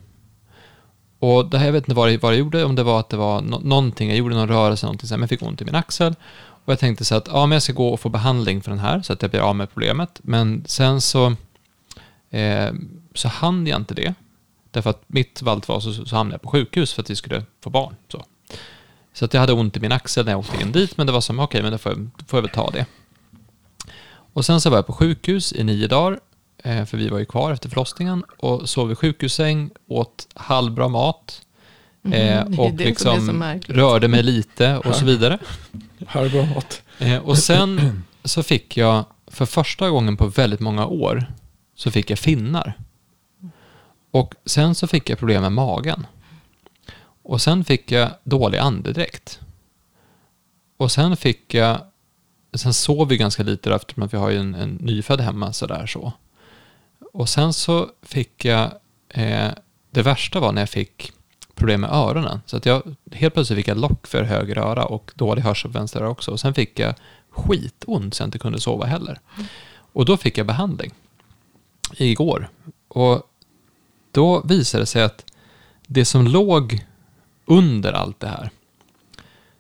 Och det här, jag vet inte vad det, vad det gjorde, om det var att det var no, någonting, jag gjorde någon rörelse, någonting så här, men jag fick ont i min axel. Och jag tänkte så att, ja men jag ska gå och få behandling för den här, så att jag blir av med problemet. Men sen så, eh, så hann jag inte det. Därför att mitt valt var så, så hamnade jag på sjukhus för att vi skulle få barn. Så, så att jag hade ont i min axel när jag åkte in dit, men det var som, okej, men då får, jag, då får jag väl ta det. Och sen så var jag på sjukhus i nio dagar, eh, för vi var ju kvar efter förlossningen, och sov i sjukhussäng, åt halvbra mat, Mhm, Eh, är och liksom rörde mig lite och så vidare. Här. Eh, och sen så fick jag för första gången på väldigt många år så fick jag finnar. Och sen så fick jag problem med magen. Och sen fick jag dålig andedräkt. Och sen fick jag, sen sov vi ganska lite eftersom att vi har ju en, en nyfödd hemma sådär så. Och sen så fick jag, eh, det värsta var när jag fick problem med öronen. Så att jag, helt plötsligt fick jag lock för höger öra och dålig hörsel på vänster öra också. Och sen fick jag skitont så jag inte kunde sova heller. Och då fick jag behandling igår. Och då visade det sig att det som låg under allt det här,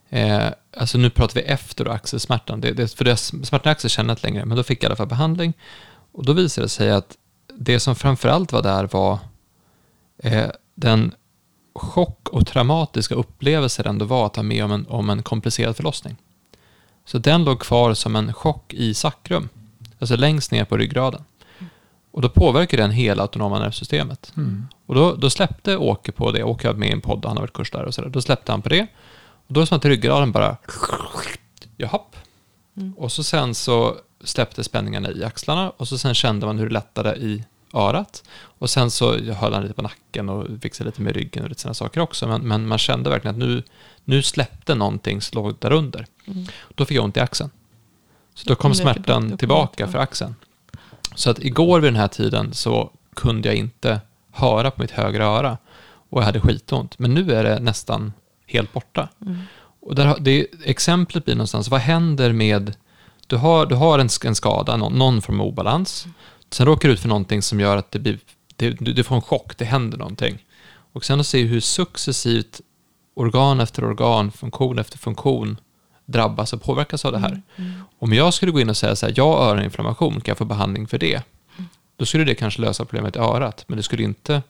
eh, alltså nu pratar vi efter axelsmärtan, det, det, för det, smärtan i axeln känner jag inte längre, men då fick jag i alla fall behandling. Och då visade det sig att det som framförallt var där var eh, den chock och traumatiska upplevelser det ändå var att ha med om en, om en komplicerad förlossning. Så den låg kvar som en chock i sakrum, alltså längst ner på ryggraden. Och då påverkar den hela autonoma nervsystemet. Och då, då släppte Åke på det. Åke var med i en podd han har varit kurs där och sådär. Då släppte han på det. Och då är det som att ryggraden bara... Jahopp. Och så sen så släppte spänningarna i axlarna och så sen kände man hur det lättade i örat. Och sen så höll han lite på nacken och fixade lite med ryggen och lite sådana saker också. Men, men man kände verkligen att nu, nu släppte någonting som låg där under. Då fick jag ont i axeln. Så då kom Mm, smärtan tillbaka. för axeln. Så att igår vid den här tiden så kunde jag inte höra på mitt högra öra och jag hade skitont. Men nu är det nästan helt borta. Och där, det, exemplet blir någonstans, vad händer med, du har, du har en, en skada, någon, någon form av obalans, sen råkar du ut för någonting som gör att det blir, det, du, du får en chock, det händer någonting. Och sen att se hur successivt organ efter organ, funktion efter funktion drabbas och påverkas av det här. Om jag skulle gå in och säga så här, jag har öroninflammation, kan jag få behandling för det? Då skulle det kanske lösa problemet i örat, men det skulle inte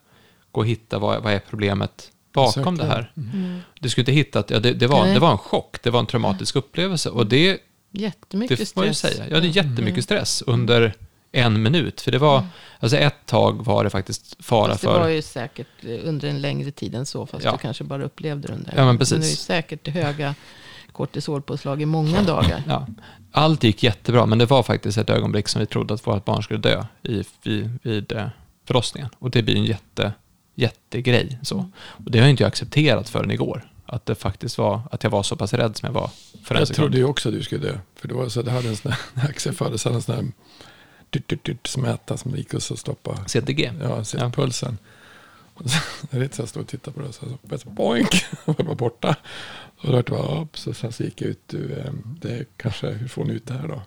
gå att hitta vad, vad är problemet bakom Exakt, det här. Mm. Du skulle inte hitta att ja, det, det, var, Nej. det var en chock, det var en traumatisk upplevelse. Och det, Jättemycket det får man ju stress. säga. Ja, det är jättemycket stress under en minut. För det var, alltså ett tag var det faktiskt fara Fast det för... var ju säkert eh, under en längre tid än så. Fast Ja. du kanske bara upplevde det under. Ja, men precis. Men det är ju säkert höga kortisolpåslag i många dagar. Ja, allt gick jättebra, men det var faktiskt ett ögonblick som vi trodde att vårt barn skulle dö i, vid, vid eh, förlossningen. Och det blir en jätte, jättegrej. Så. Och det har jag inte jag accepterat förrän igår. Att det faktiskt var, att jag var så pass rädd som jag var för en Jag sekund. trodde ju också att du skulle dö. För det var så jag hade en sån här, när Axel föddes, hade en sån här dyrt, dyrt, dyrt, smäta som gick och så stoppa CTG. ja, Ja. pulsen. Så, jag vet, så jag stod och tittade på det så, så, boink, och det var borta. Och då var upp, så sen så gick jag ut, du, eh, det är kanske, hur får ni ut det här då?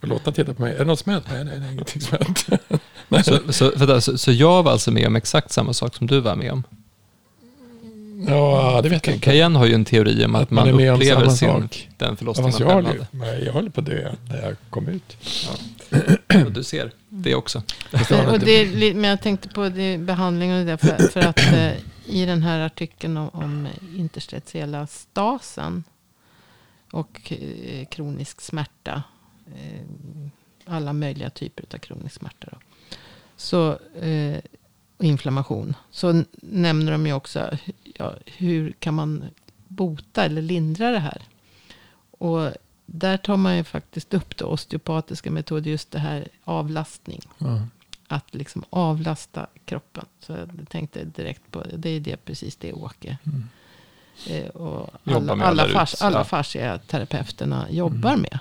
Lotta tittade på mig, är det något smält? Nej, nej, nej, ingenting smält. nej, Så, så, så, så jag var alltså med om exakt samma sak som du var med om? Ja, det vet jag inte. Cayenne har ju en teori om att, Att man man, är med om upplever samma sin, sak. den Ja, förlossningen fast man jag, själv hade. jag höll på att dö när jag kom ut. Och du ser, det också. Har och det, men jag tänkte på det, behandlingen och det. För, för att eh, i den här artikeln om, om interstitiella stasen. Och eh, kronisk smärta. Eh, alla möjliga typer av kronisk smärta. Då. Så, eh, och inflammation. Så nämner de ju också. Ja, hur kan man bota eller lindra det här? Och där tar man ju faktiskt upp då osteopatiska metoder. Just det här avlastning Ja. att liksom avlasta kroppen. Så jag tänkte direkt på det. är det precis det Åke. Eh, och alla, alla, fars, alla ja. fasciaterapeuterna jobbar med.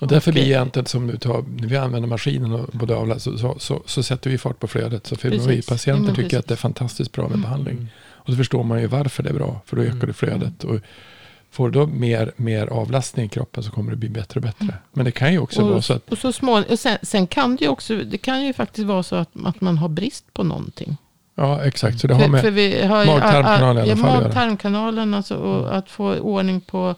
Och därför blir Okej. egentligen som du tar, när vi använder maskinen och både avlast så, så, så, så sätter vi fart på flödet. Så fibromyalgi-patienter Ja, men tycker att det är fantastiskt bra med Mm. behandling. Och då förstår man ju varför det är bra, för då ökar Mm. det flödet. Och får du då mer, mer avlastning i kroppen så kommer det bli bättre och bättre. Mm. Men det kan ju också vara så att Och, så smån, och sen, sen kan det ju också, det kan ju faktiskt vara så att, att man har brist på någonting. Ja, exakt. Så det har med... mag-tarmkanalen i alla fall att göra. Mag-tarmkanalen, alltså, och att få ordning på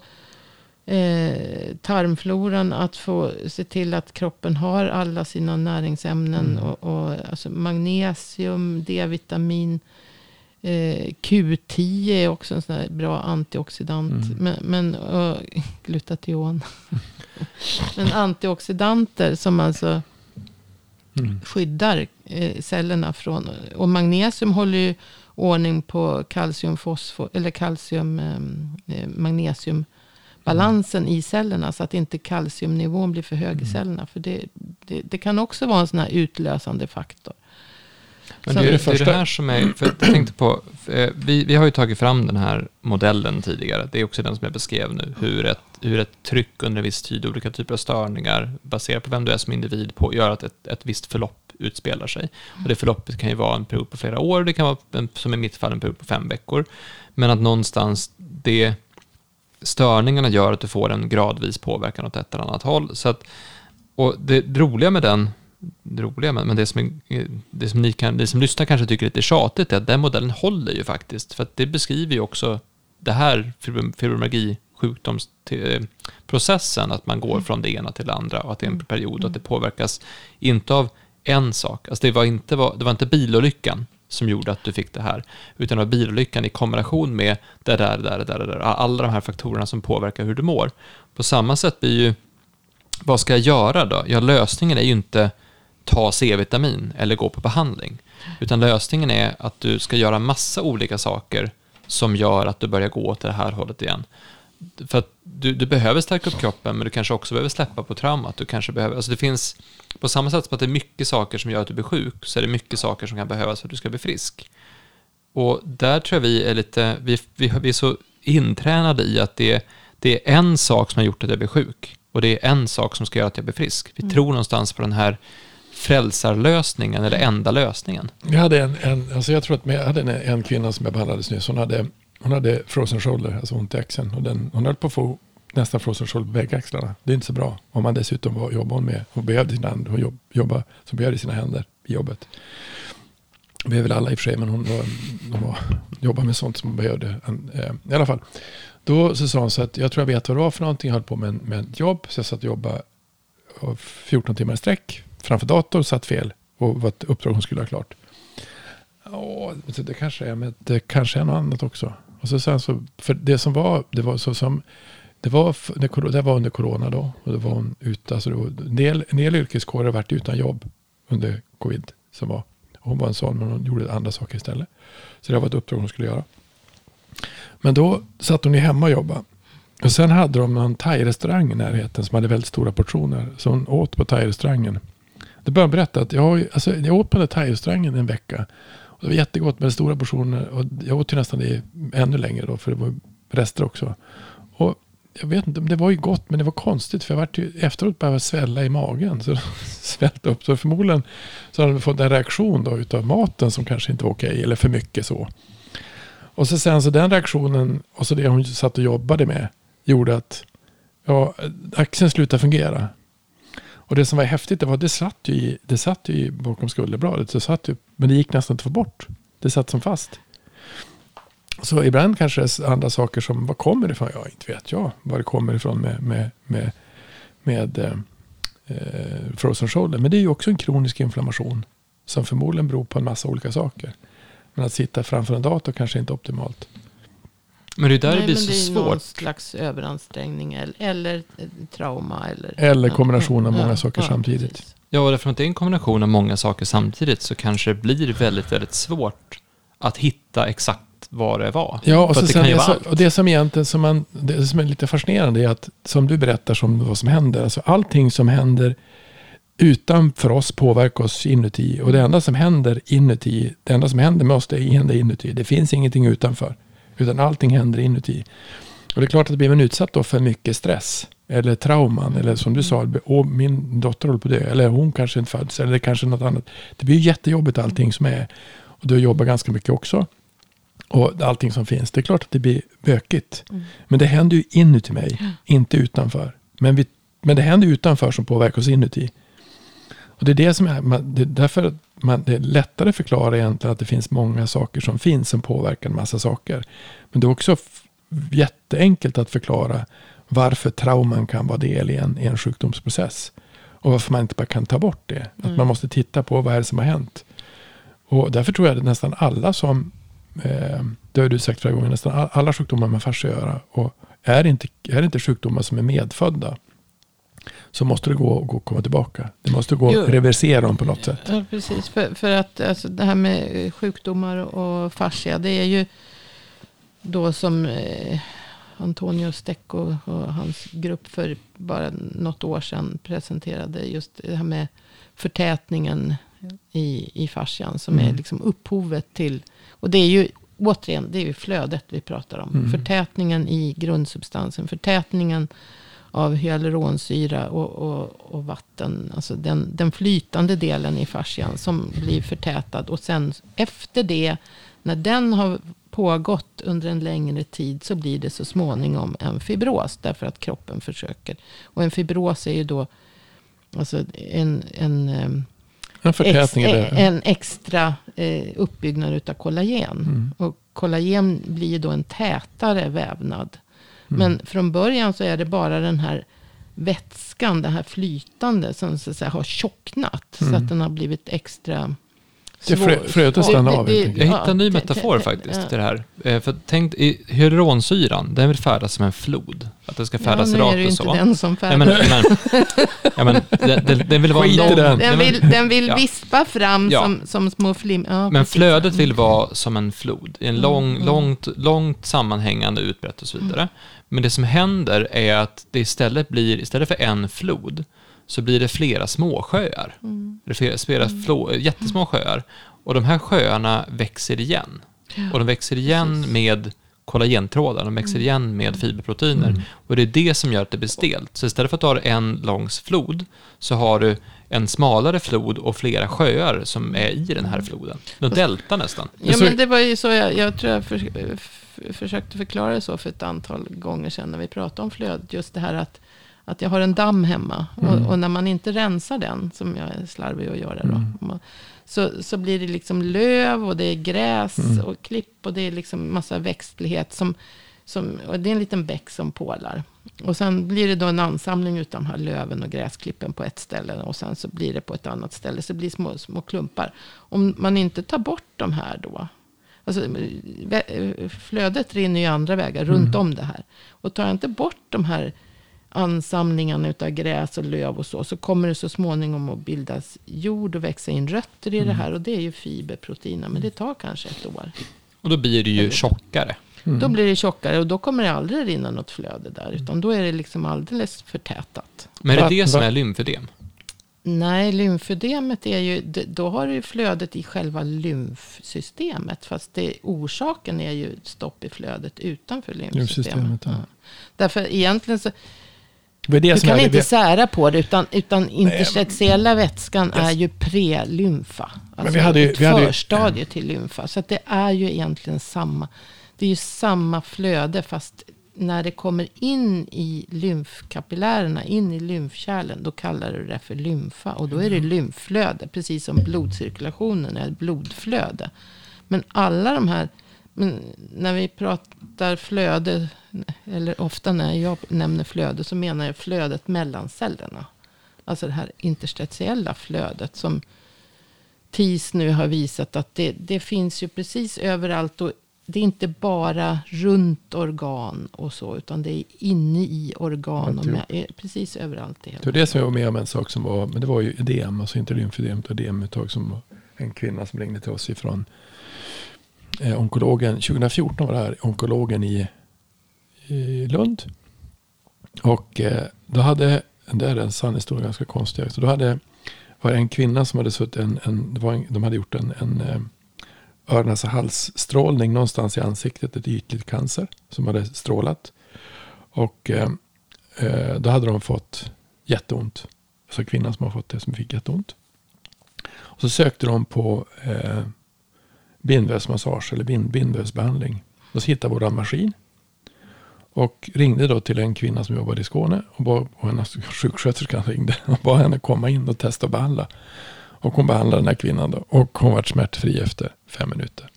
eh, tarmfloran. Att få se till att kroppen har alla sina näringsämnen. Mm. Och, och, alltså magnesium, D-vitamin. Eh, Q10 är också en sån här bra antioxidant. Mm. Men, men och, glutation. men antioxidanter som alltså Mm. skyddar eh, cellerna från. Och magnesium håller ju ordning på kalcium, fosfor, eller kalcium, eh, magnesium balansen i cellerna. Så att inte kalciumnivån blir för hög i cellerna. För det, det, det kan också vara en sån här utlösande faktor. Men det, är, det, är det här som är, för jag tänkte på, eh, vi, vi har ju tagit fram den här modellen tidigare. Det är också den som jag beskrev nu. Hur ett, hur ett tryck under en viss tid, olika typer av störningar, baserat på vem du är som individ, på, gör att ett, ett visst förlopp utspelar sig. Och det förloppet kan ju vara en period på flera år, det kan vara, en, som i mitt fall, en period på fem veckor. Men att någonstans, det, störningarna gör att du får en gradvis påverkan åt ett eller annat håll. Så att, och det roliga med den det roliga, men det som, är, det som ni, kan, ni som lyssnar kanske tycker är lite tjatigt är att den modellen håller ju faktiskt. För att det beskriver ju också det här fibromyalgi sjukdomsprocessen, att man går mm. från det ena till det andra och att det är en mm. period och att det påverkas inte av en sak. Alltså det var inte, det var inte bilolyckan som gjorde att du fick det här, utan det var bilolyckan i kombination med det där, det där, det där, det där, alla de här faktorerna som påverkar hur du mår. På samma sätt blir ju, vad ska jag göra då? Ja, lösningen är ju inte ta C-vitamin eller gå på behandling. Utan lösningen är att du ska göra massa olika saker som gör att du börjar gå åt det här hållet igen. För att du, du behöver stärka upp kroppen, men du kanske också behöver släppa på traumat. Du kanske behöver, alltså det finns, på samma sätt som att det är mycket saker som gör att du blir sjuk, så är det mycket saker som kan behövas för att du ska bli frisk. Och där tror jag vi är lite, vi, vi, vi är så intränade i att det, det är en sak som har gjort att jag blir sjuk. Och det är en sak som ska göra att jag blir frisk. Vi mm. tror någonstans på den här frälsarlösningen eller enda lösningen. Jag, hade en, en, alltså jag tror att jag hade en, en kvinna som jag behandlades nyss. Hon hade, hon hade frozen shoulder, alltså ont i axeln. Och den, hon höll på att få nästan frozen shoulder på bägge axlarna. Det är inte så bra. Om man dessutom var, jobbade med, hon behövde sina händer, hon jobb, jobbade, så behövde sina händer i jobbet. Det är väl alla i och för sig, men hon, var, hon var, jobbade med sånt som hon behövde. Eh, I alla fall. Då så sa hon så att jag tror jag vet vad det var för någonting. Jag höll på med, med ett jobb. Så jag satt och jobbade 14 timmar i sträck framför datorn satt fel och var ett uppdrag hon skulle ha klart. Åh, det kanske är, men det kanske är något annat också. Och så sen så, för det som var, det var så som, det var, det var under corona då. Och det var ute, alltså det var, en, del, en del yrkeskårer varit utan jobb under covid. Som var. Och hon var en sån, men hon gjorde andra saker istället. Så det var ett uppdrag hon skulle göra. Men då satt hon ju hemma och jobbade. Och sen hade de en thai-restaurang i närheten som hade väldigt stora portioner. Så hon åt på thai-restaurangen. började hon berätta att jag, alltså, jag åt på den thai-restaurangen en vecka. Det var jättegott med stora portioner. Och jag åt ju nästan det ännu längre då. För det var rester också. Och jag vet inte, det var ju gott men det var konstigt. För jag vart ju efteråt bara svälla i magen. Så svällt upp. Så förmodligen så hade jag fått en reaktion då utav maten som kanske inte var okej. Eller för mycket så. Och så sen så den reaktionen och så det hon satt och jobbade med. Gjorde att ja, axeln slutade fungera. Och det som var häftigt det var att det satt ju, i, det satt ju bakom skulderbladet. Så satt ju, men det gick nästan inte att få bort. Det satt som fast. Så ibland kanske det är andra saker som, vad kommer det ifrån? Ja, inte vet jag var det kommer ifrån med, med, med, med eh, eh, frozen shoulder. Men det är ju också en kronisk inflammation. Som förmodligen beror på en massa olika saker. Men att sitta framför en dator kanske inte är optimalt. Men det är där Nej, det blir så det är svårt. Någon slags överansträngning eller, eller trauma. Eller, eller kombination av många ja, saker ja, samtidigt. Precis. Ja, och därför att det är en kombination av många saker samtidigt så kanske det blir väldigt, väldigt svårt att hitta exakt vad det var. Ja, och, så det, det, så, och det som egentligen som, man, det som är lite fascinerande är att som du berättar som vad som händer, alltså allting som händer utanför oss påverkar oss inuti. Och det enda som händer inuti, det enda som händer med oss, det händer inuti. Det finns ingenting utanför. Utan allting händer inuti. Och det är klart att blir man utsatt då för mycket stress. Eller trauman. Eller som du sa, min dotter håller på att dö. Eller hon kanske inte föds. Eller kanske något annat. Det blir jättejobbigt allting som är. Och du jobbar ganska mycket också. Och allting som finns. Det är klart att det blir bökigt. Mm. Men det händer ju inuti mig. Mm. Inte utanför. Men, vi, men det händer utanför som påverkar oss inuti. Och det är det som är, det är därför man, det är lättare att förklara egentligen att det finns många saker som finns som påverkar en massa saker. Men det är också jätteenkelt att förklara varför trauman kan vara del i en, i en sjukdomsprocess. Och varför man inte bara kan ta bort det. Mm. Att man måste titta på vad är det som har hänt. Och därför tror jag att nästan alla som, eh, det har du sagt flera gånger, nästan alla sjukdomar med fascia att göra. Och är inte, är inte sjukdomar som är medfödda så måste det gå, gå att komma tillbaka. Det måste gå att reversera dem på något sätt. Ja, precis. För, för att alltså, det här med sjukdomar och fascia, det är ju då som eh, Antonio Stecco och hans grupp för bara något år sedan presenterade just det här med förtätningen i, i fascian som mm. är liksom upphovet till, och det är ju återigen, det är ju flödet vi pratar om. Mm. Förtätningen i grundsubstansen, förtätningen av hyaluronsyra och, och, och, vatten. Alltså den, den flytande delen i fascian som blir förtätad. Och sen efter det, när den har pågått under en längre tid så blir det så småningom en fibros. Därför att kroppen försöker. Och en fibros är ju då alltså en, en, en, ex, en extra eh, uppbyggnad av kollagen. Mm. Och kollagen blir då en tätare vävnad. Mm. Men från början så är det bara den här vätskan, det här flytande som så att säga, har tjocknat. Mm. Så att den har blivit extra det frö, fröet stannar av. jag hittade en ny metafor faktiskt till det här. Eh, för tänk, hyaluronsyran, den vill färdas som en flod. Att det ska färdas ja, rakt och så. Nu är det inte den som färdas. Ja, men, den, den, den, vill vara lång. Den. den vill, den vill ja. vispa fram ja. som, som små flim. Ja, men precis. flödet vill vara som en flod. En lång, mm. långt, långt sammanhängande utbrett och så vidare. Mm. Men det som händer är att det istället blir, istället för en flod, så blir det flera småsjöar. Mm. Det flera, flera mm. flå, jättesmå sjöar. Och de här sjöarna växer igen. Ja. Och de växer igen Precis. med kollagentrådar, de växer mm. igen med fiberproteiner. Mm. Och det är det som gör att det blir stelt. Så istället för att du har en lång flod så har du en smalare flod och flera sjöar som är i den här floden. En delta nästan. Ja, men det var ju så jag, jag tror jag för, försökte förklara det så för ett antal gånger sedan när vi pratade om flöd. Just det här att att jag har en damm hemma. Mm. Och, och, när man inte rensar den, som jag är slarvig att göra då. Mm. Så, så blir det liksom löv och det är gräs mm. och klipp och det är liksom massa växtlighet. Som, som, och det är en liten bäck som pålar. Och sen blir det då en ansamling av de här löven och gräsklippen på ett ställe. Och sen så blir det på ett annat ställe. Så det blir små, små klumpar. Om man inte tar bort de här då. Alltså, flödet rinner ju andra vägar mm. runt om det här. Och tar jag inte bort de här ansamlingen av gräs och löv och så. Så kommer det så småningom att bildas jord och växa in rötter i mm. det här. Och det är ju fiberproteiner. Men det tar kanske ett år. Och då blir det ju tjockare. Mm. Då blir det tjockare och då kommer det aldrig rinna något flöde där. Utan då är det liksom alldeles förtätat. Men är det det som är lymfödem? Nej, lymfödemet är ju, då har du flödet i själva lymfsystemet. Fast det, orsaken är ju stopp i flödet utanför lymfsystemet. Ja. Därför egentligen så, du kan inte vi... sära på det, utan, utan interstitiella vätskan yes. är ju prelymfa. Alltså Men vi hade ju, ett vi hade förstadie till lymfa. Så det är ju egentligen samma. Det är ju samma flöde, fast när det kommer in i lymfkapillärerna, in i lymfkärlen, då kallar du det för lymfa. Och då är det mm. lymfflöde, precis som blodcirkulationen är blodflöde. Men alla de här, när vi pratar flöde, eller ofta när jag nämner flöde, så menar jag flödet mellan cellerna. Alltså det här interstitiella flödet som TIS nu har visat att det, det finns ju precis överallt. Och det är inte bara runt organ och så, utan det är inne i organ och med, precis överallt. Det, det var det som jag var med om en sak som var, men det var ju edem, alltså inte lymfödem, utan ödem ett tag som en kvinna som ringde till oss ifrån eh, onkologen, 2014 var det här, onkologen i, i Lund. Och eh, då hade, det är en sann historia, ganska konstig, så då hade, var det en kvinna som hade suttit, en, en, det var en, de hade gjort en, en öron, alltså halsstrålning någonstans i ansiktet, ett ytligt cancer som hade strålat. Och eh, eh, då hade de fått jätteont. Alltså kvinnan som har fått det som fick jätteont. Och så sökte de på eh, bindvävsmassage eller bind, bindvävsbehandling. Och så hittade vår maskin. Och ringde då till en kvinna som jobbade i Skåne. Och, bara, och en sjuksköterska ringde och bad henne komma in och testa och behandla. Och hon behandlade den här kvinnan då. Och hon var smärtfri efter fem minuter.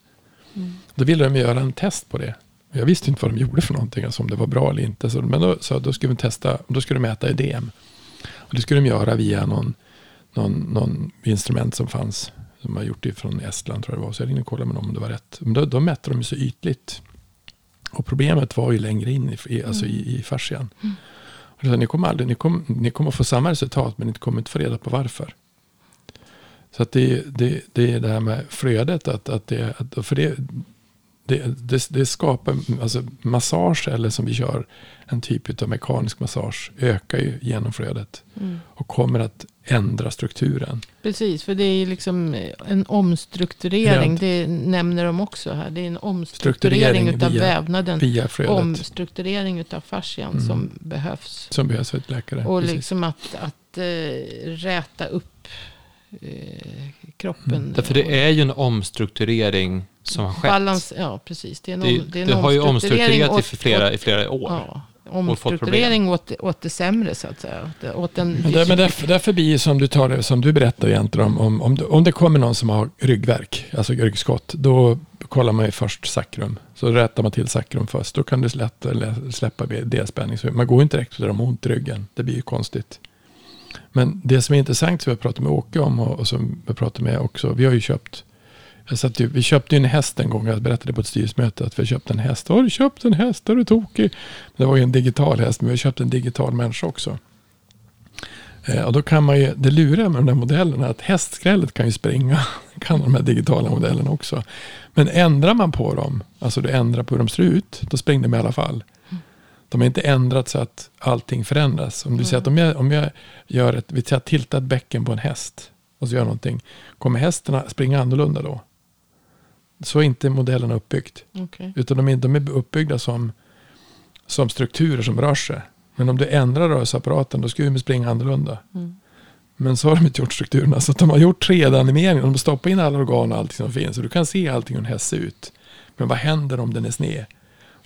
Mm. Då ville de göra en test på det. Jag visste inte vad de gjorde för någonting, alltså om det var bra eller inte. Så, men då, så då skulle vi testa, då skulle de mäta edem. Och det skulle de göra via någon, någon, någon instrument som fanns. Som har gjort det från Estland tror jag det var. Så jag ringde och kollade med dem om det var rätt. Men då, då mätte de så ytligt. Och problemet var ju längre in i, alltså mm. i, i fascian. Mm. Och ni, kommer aldrig, ni, kommer, ni kommer få samma resultat men ni kommer inte få reda på varför. Så att det, det, det är det här med flödet. Att, att det, att, för det, det, det, det skapar, alltså massage eller som vi kör, en typ av mekanisk massage ökar ju genomflödet. Mm. Och kommer att ändra strukturen. Precis, för det är liksom en omstrukturering. Rent. Det nämner de också här. Det är en Strukturering omstrukturering utav via- vävnaden. Via flödet Omstrukturering utav fascian Mm. som behövs. som behövs för ett läkare. Och Precis. liksom att, att äh, räta upp kroppen. Mm. Därför det är ju en omstrukturering som har skett. Balans, ja, precis. Det, är en det, det, är en det har ju omstrukturerat i flera, åt- i flera år. Ja, omstrukturering åt, åt det sämre så att säga. Åt, åt en, Men, där, men därför, därför blir ju som du, tar som du berättar egentligen om, om, om, det, om det kommer någon som har ryggverk, alltså ryggskott, då kollar man ju först sakrum. Så rättar man till sakrum först. Då kan du släppa, släppa delspänning. Så man går inte direkt för de har ont i ryggen. Det blir ju konstigt. Men det som är intressant som jag pratade med Åke om och, och som jag pratade med också. Vi har ju köpt jag satt ju, vi köpte ju en häst en gång. Jag berättade på ett styrelsemöte att vi köpte en häst. Har du köpt en häst? Är du tokig? Det var ju en digital häst, men vi har köpt en digital människa också. Eh, och då kan man ju, det luriga med de där modellerna är att hästskrället kan ju springa. Det kan de här digitala modellerna också. Men ändrar man på dem, alltså du ändrar på hur de ser ut, då springer de i alla fall. Mm. De har inte ändrat så att allting förändras. Om du säger att om jag, om jag gör ett, vi säger att tilta ett bäcken på en häst och så gör någonting. Kommer hästen springa annorlunda då? Så är inte modellerna uppbyggt. Okej. Utan de är, de är uppbyggda som, som strukturer som rör sig. Men om du ändrar rörelseapparaten då ska de springa annorlunda. Mm. Men så har de inte gjort strukturerna. Så de har gjort 3D-animeringen. De har stoppat in alla organ och allting som finns. Så du kan se allting hur en häst ser ut. Men vad händer om den är sned?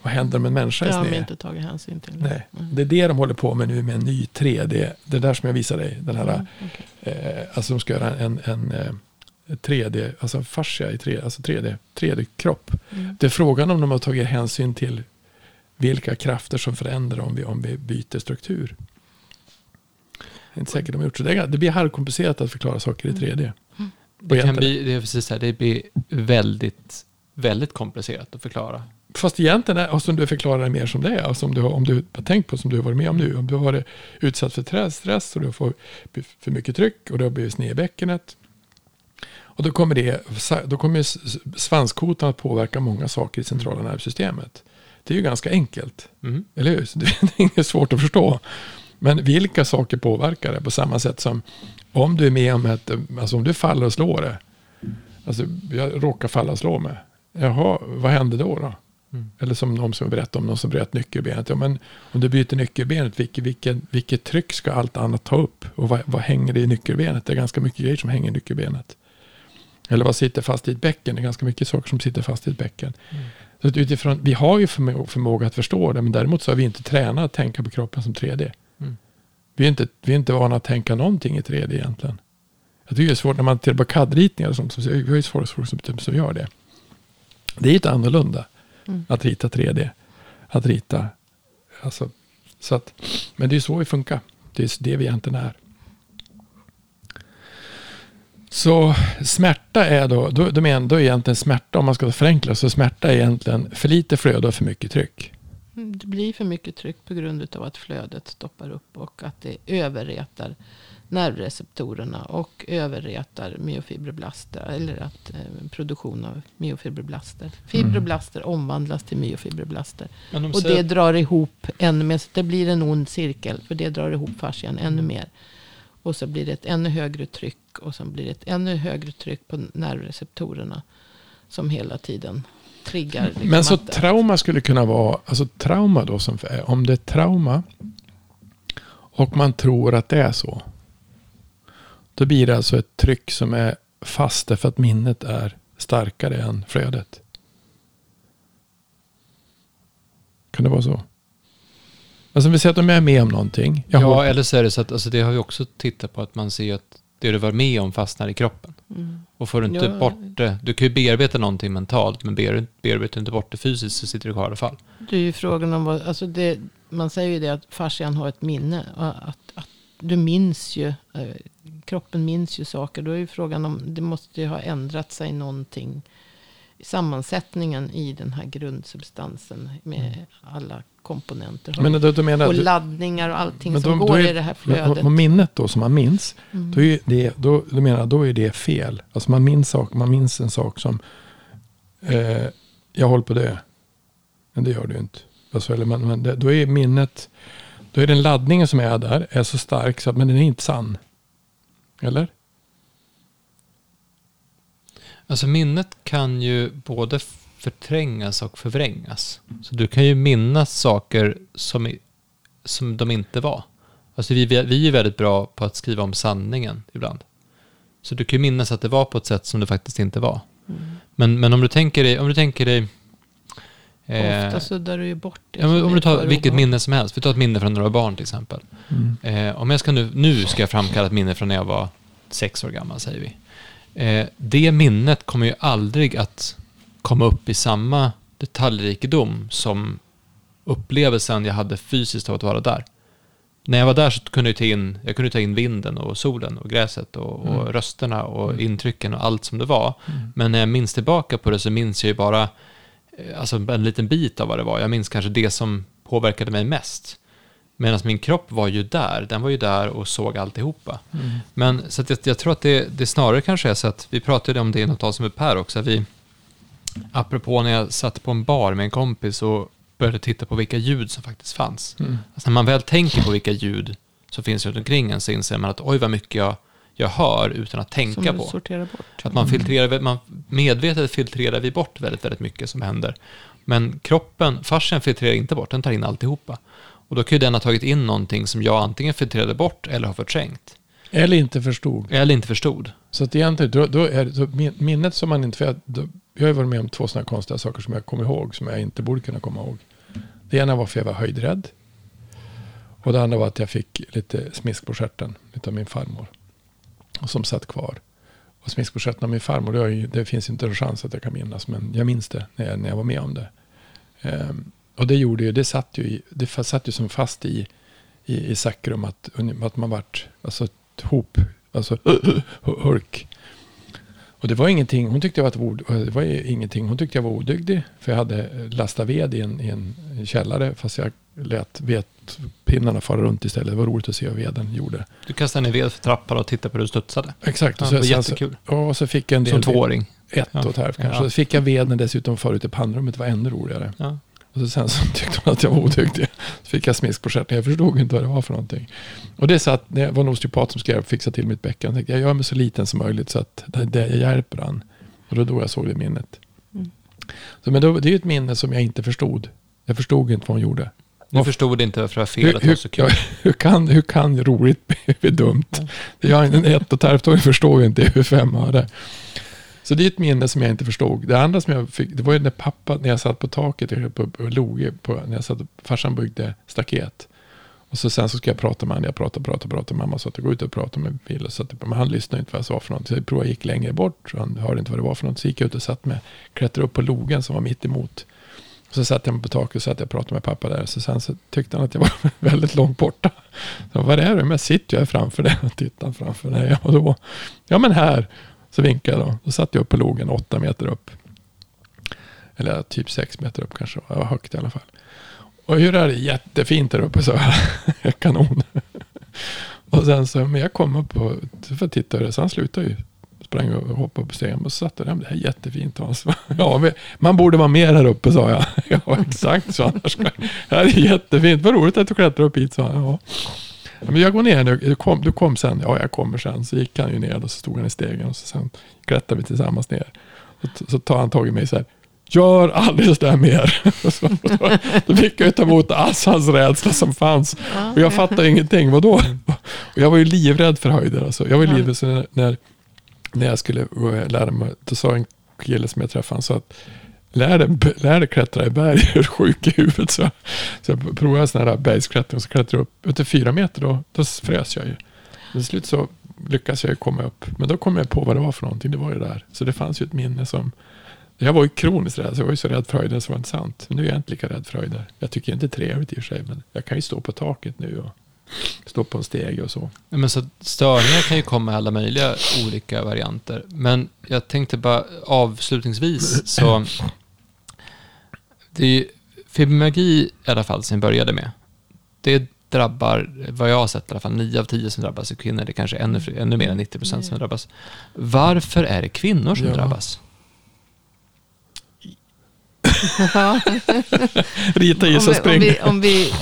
Vad händer om en människa Det är har de sned? inte tagit hänsyn till. Nej, Mm. det är det de håller på med nu med en ny 3D. Det där som jag visade dig. Den här, Mm, okej. eh, alltså de ska göra en, en, eh, 3D, alltså en fascia i 3D, alltså 3D, 3D-kropp. Mm. Det är frågan om de har tagit hänsyn till vilka krafter som förändrar om vi, om vi byter struktur. Jag är inte säker de har gjort så. Det, det blir halvkomplicerat att förklara saker i 3D. Och Det, kan bli, det, är precis här, det blir väldigt, väldigt komplicerat att förklara. Fast egentligen, och som du förklarar det mer som det är, alltså om du, om du har tänkt på som du har varit med om nu, om du har varit utsatt för stress, och du får för mycket tryck och du har blivit sned i bäckenet. Och då kommer, det, då kommer svanskotan att påverka många saker i centrala nervsystemet. Det är ju ganska enkelt, Mm. eller hur? Det är inget svårt att förstå. Men vilka saker påverkar det? På samma sätt som om du är med om ett, alltså om du faller och slår det. Alltså jag råkar falla och slå mig. Jaha, vad händer då? då? Mm. Eller som någon som berättade om någon som bröt nyckelbenet. Ja, men om du byter nyckelbenet, vilket, vilket, vilket tryck ska allt annat ta upp? Och vad, vad hänger det i nyckelbenet? Det är ganska mycket grejer som hänger i nyckelbenet. Eller vad sitter fast i ett bäcken? Det är ganska mycket saker som sitter fast i ett bäcken. Mm. Så utifrån, vi har ju förmå, förmåga att förstå det, men däremot så har vi inte tränat att tänka på kroppen som 3D. Mm. Vi, är inte, vi är inte vana att tänka någonting i 3D egentligen. Jag tycker det är svårt när man tittar på CAD-ritningar. Som, som, vi har ju folk som, som, gör det. Det är inte annorlunda Mm. att rita 3D. Att rita. Alltså, så att, men det är så vi funkar. Det är det vi egentligen är. Så smärta är då, då, då, menar, då är egentligen smärta, om man ska förenkla, så smärta är egentligen för lite flöde och för mycket tryck. Mm, Det blir för mycket tryck på grund av att flödet stoppar upp och att det överretar nervreceptorerna och överretar myofibroblaster. Eller att eh, produktion av myofibroblaster. Fibroblaster omvandlas till myofibroblaster. De Och det drar ihop ännu mer. Så det blir en ond cirkel. För det drar ihop fascian ännu mer. Och så blir det ett ännu högre tryck. Och så blir det ett ännu högre tryck på nervreceptorerna. Som hela tiden triggar. liksom Men så att- trauma skulle kunna vara, alltså trauma då, som, om det är trauma och man tror att det är så. Då blir det alltså ett tryck som är fast därför att minnet är starkare än flödet. Kan det vara så? Alltså vi säger att de är med om någonting. Jag Ja, har- eller så är det så att alltså, det har vi också tittat på att man ser att det du var med om fastnar i kroppen. Mm. Och får du inte Ja. bort det, du kan ju bearbeta någonting mentalt, men bear- bearbetar du inte bort det fysiskt så sitter det kvar i alla fall. Det är ju frågan om vad, alltså det, man säger ju det att fascian har ett minne. och Att, att du minns ju, eh, kroppen minns ju saker. Då är ju frågan om det måste ju ha ändrat sig någonting sammansättningen i den här grundsubstansen med alla komponenter. Men då, då menar, och du- laddningar och allting men som då- går då är- i det här men- flödet. och minnet då som man minns. Mm. Då, är det, då, då menar då är det fel. Alltså man minns, sak, man minns en sak som eh, jag håller på det. Men det gör du inte. Alltså, eller man, man, det, då är minnet, då är den laddningen som är där är så stark så att men den är inte sann. Eller? Alltså minnet kan ju både förträngas och förvrängas. Så du kan ju minnas saker som, som de inte var. Alltså vi, vi är väldigt bra på att skriva om sanningen ibland. Så du kan ju minnas att det var på ett sätt som det faktiskt inte var. Mm. Men, men om du tänker dig, om du tänker dig eh, Ofta suddar du ju bort det. ja, men om du tar vilket minne som helst. Vi tar ett minne från när du var barn till exempel. Eh, om jag ska nu, nu ska jag framkalla ett minne från när jag var sex år gammal, säger vi. Eh, det minnet kommer ju aldrig att komma upp i samma detaljrikedom som upplevelsen jag hade fysiskt av att vara där. När jag var där så kunde jag ta in, jag kunde ta in vinden och solen och gräset och, och Mm. rösterna och Mm. intrycken och allt som det var. Mm. Men när jag minns tillbaka på det så minns jag ju bara alltså en liten bit av vad det var. Jag minns kanske det som påverkade mig mest. Medan min kropp var ju där, den var ju där och såg alltihopa. Mm. Men så att jag, jag tror att det, det snarare kanske är så att, vi pratade om det i något avsnitt med Per också, vi, apropå när jag satt på en bar med en kompis och började titta på vilka ljud som faktiskt fanns. Mm. Alltså när man väl tänker på vilka ljud som finns runt omkring en så inser man att oj vad mycket jag, jag hör utan att tänka Som på. sorterar bort. Att man filtrerar, man medvetet filtrerar vi bort väldigt, väldigt mycket som händer. Men kroppen, fascian filtrerar inte bort, den tar in alltihopa. Och då kan ju den ha tagit in någonting som jag antingen filtrerade bort eller har förträngt. Eller inte förstod. Eller inte förstod. Så att egentligen, då, då är min- minnet som man inte... För jag, då, jag har varit med om två sådana konstiga saker som jag kommer ihåg, som jag inte borde kunna komma ihåg. Det ena var för jag var höjdrädd. Och det andra var att jag fick lite smisk på stjärten av min farmor. Och som satt kvar. Och smisk på av min farmor, det, ju, det finns inte en chans att jag kan minnas. Men jag minns det när jag, när jag var med om det. Um, och det gjorde ju, det satt ju, det satt ju som fast i, i, i sakrum att, att man vart, alltså ett hop, alltså hulk. Och det var ingenting, hon tyckte jag var, ett ord, det var ingenting, hon tyckte jag var odygdig. För jag hade eh, lastat ved i en, i en källare fast jag lät vedpinnarna fara runt istället. Det var roligt att se vad veden gjorde. Du kastade ner ved för trappan och tittade på hur du studsade. Exakt. Ja, Och det var så, sen så, jättekul. och så fick jag en del Som tvååring. ett Ja. och ett halvt kanske. Ja. Så fick jag veden dessutom förut i pannrummet. Det var ännu roligare. Ja. Och så sen så tyckte hon att jag var odygdig. Så fick jag smisk på stjärten. Jag förstod inte vad det var för någonting. Och det satt, det var en osteopat som skrev fixa till mitt bäcken. Jag tänkte jag gör mig så liten som möjligt så att det, det hjälper han. Och då då jag såg det minnet. Mm. Så, men då, det är ju ett minne som jag inte förstod. Jag förstod inte vad hon gjorde. Du förstod inte varför det var fel Hur, att hur, så kul. ja, hur, kan, hur kan roligt bli dumt? Jag är en ett och ett halvt år förstår ju inte hur fem öre. Så det är ett minne som jag inte förstod. Det andra som jag fick, det var ju när pappa, när jag satt på taket på, på Loge, på, när jag satt, farsan byggde staket. Och så sen så ska jag prata med honom, jag pratade, pratade, pratade. Mamma sa att jag går ut och pratar med att, men han lyssnade inte vad jag sa för något. Så jag provade, gick längre bort, så han hörde inte vad det var för något. Så gick jag ut och satt med, klättrade upp på logen som var mitt emot. Och så satt jag mig på taket och satt jag och pratade med pappa där. Så sen så tyckte han att jag var väldigt långt borta. Så, vad är det? Men jag sitter ju här framför dig och tittar framför dig. Och då, ja men här. Så vinkade jag då. Då satt jag upp på logen åtta meter upp. Eller typ sex meter upp kanske. Det var högt i alla fall. Och hur är det? Jättefint där uppe, så jag. Kanon. Och sen så, men jag kom upp och för att titta det, så han slutade ju. Sprang och hoppade på stegen och så satt jag där. Det här är jättefint Hans. Ja, man borde vara mer här uppe sa jag. Ja, exakt så. Annars det här är jättefint. Vad roligt att du klättrar upp hit, sa han. Ja. Men jag går ner nu. Du kom, du kom sen. Ja, jag kommer sen. Så gick han ju ner och så stod han i stegen. Och så sen klättrade vi tillsammans ner. Så, så tar han tag i mig så här. Gör aldrig sådär mer. Och så, då, då fick jag ju ta emot all hans rädsla som fanns. Och jag fattade ingenting. Vadå? Och jag var ju livrädd för höjder. Alltså. Jag var ju livrädd när, när, när jag skulle lära mig. Då sa en kille som jag träffade. Han sa att lär dig, lär dig klättra i berg. Är du sjuk i huvudet? Så, så jag provade sån här bergsklättring. Och så klättrade jag upp. Efter fyra meter då, då frös jag ju. Men till slut så lyckades jag ju komma upp. Men då kom jag på vad det var för någonting. Det var ju det där. Så det fanns ju ett minne som jag var ju kroniskt rädd, så jag var ju så rädd för höjden så det var inte sant. Men nu är jag inte lika rädd för höjder. Jag tycker inte det är trevligt i och för sig, men jag kan ju stå på taket nu och stå på en steg och så. Men så störningar kan ju komma i alla möjliga olika varianter. Men jag tänkte bara avslutningsvis så... Det är ju, fibromyalgi i alla fall som jag började med. Det drabbar, vad jag har sett i alla fall, 9 av 10 som drabbas är kvinnor. Det är kanske ännu, fler- ännu mer än 90 procent som drabbas. Varför är det kvinnor som Ja. drabbas? Rita, om, gissa, vi, om, spring. vi, om vi...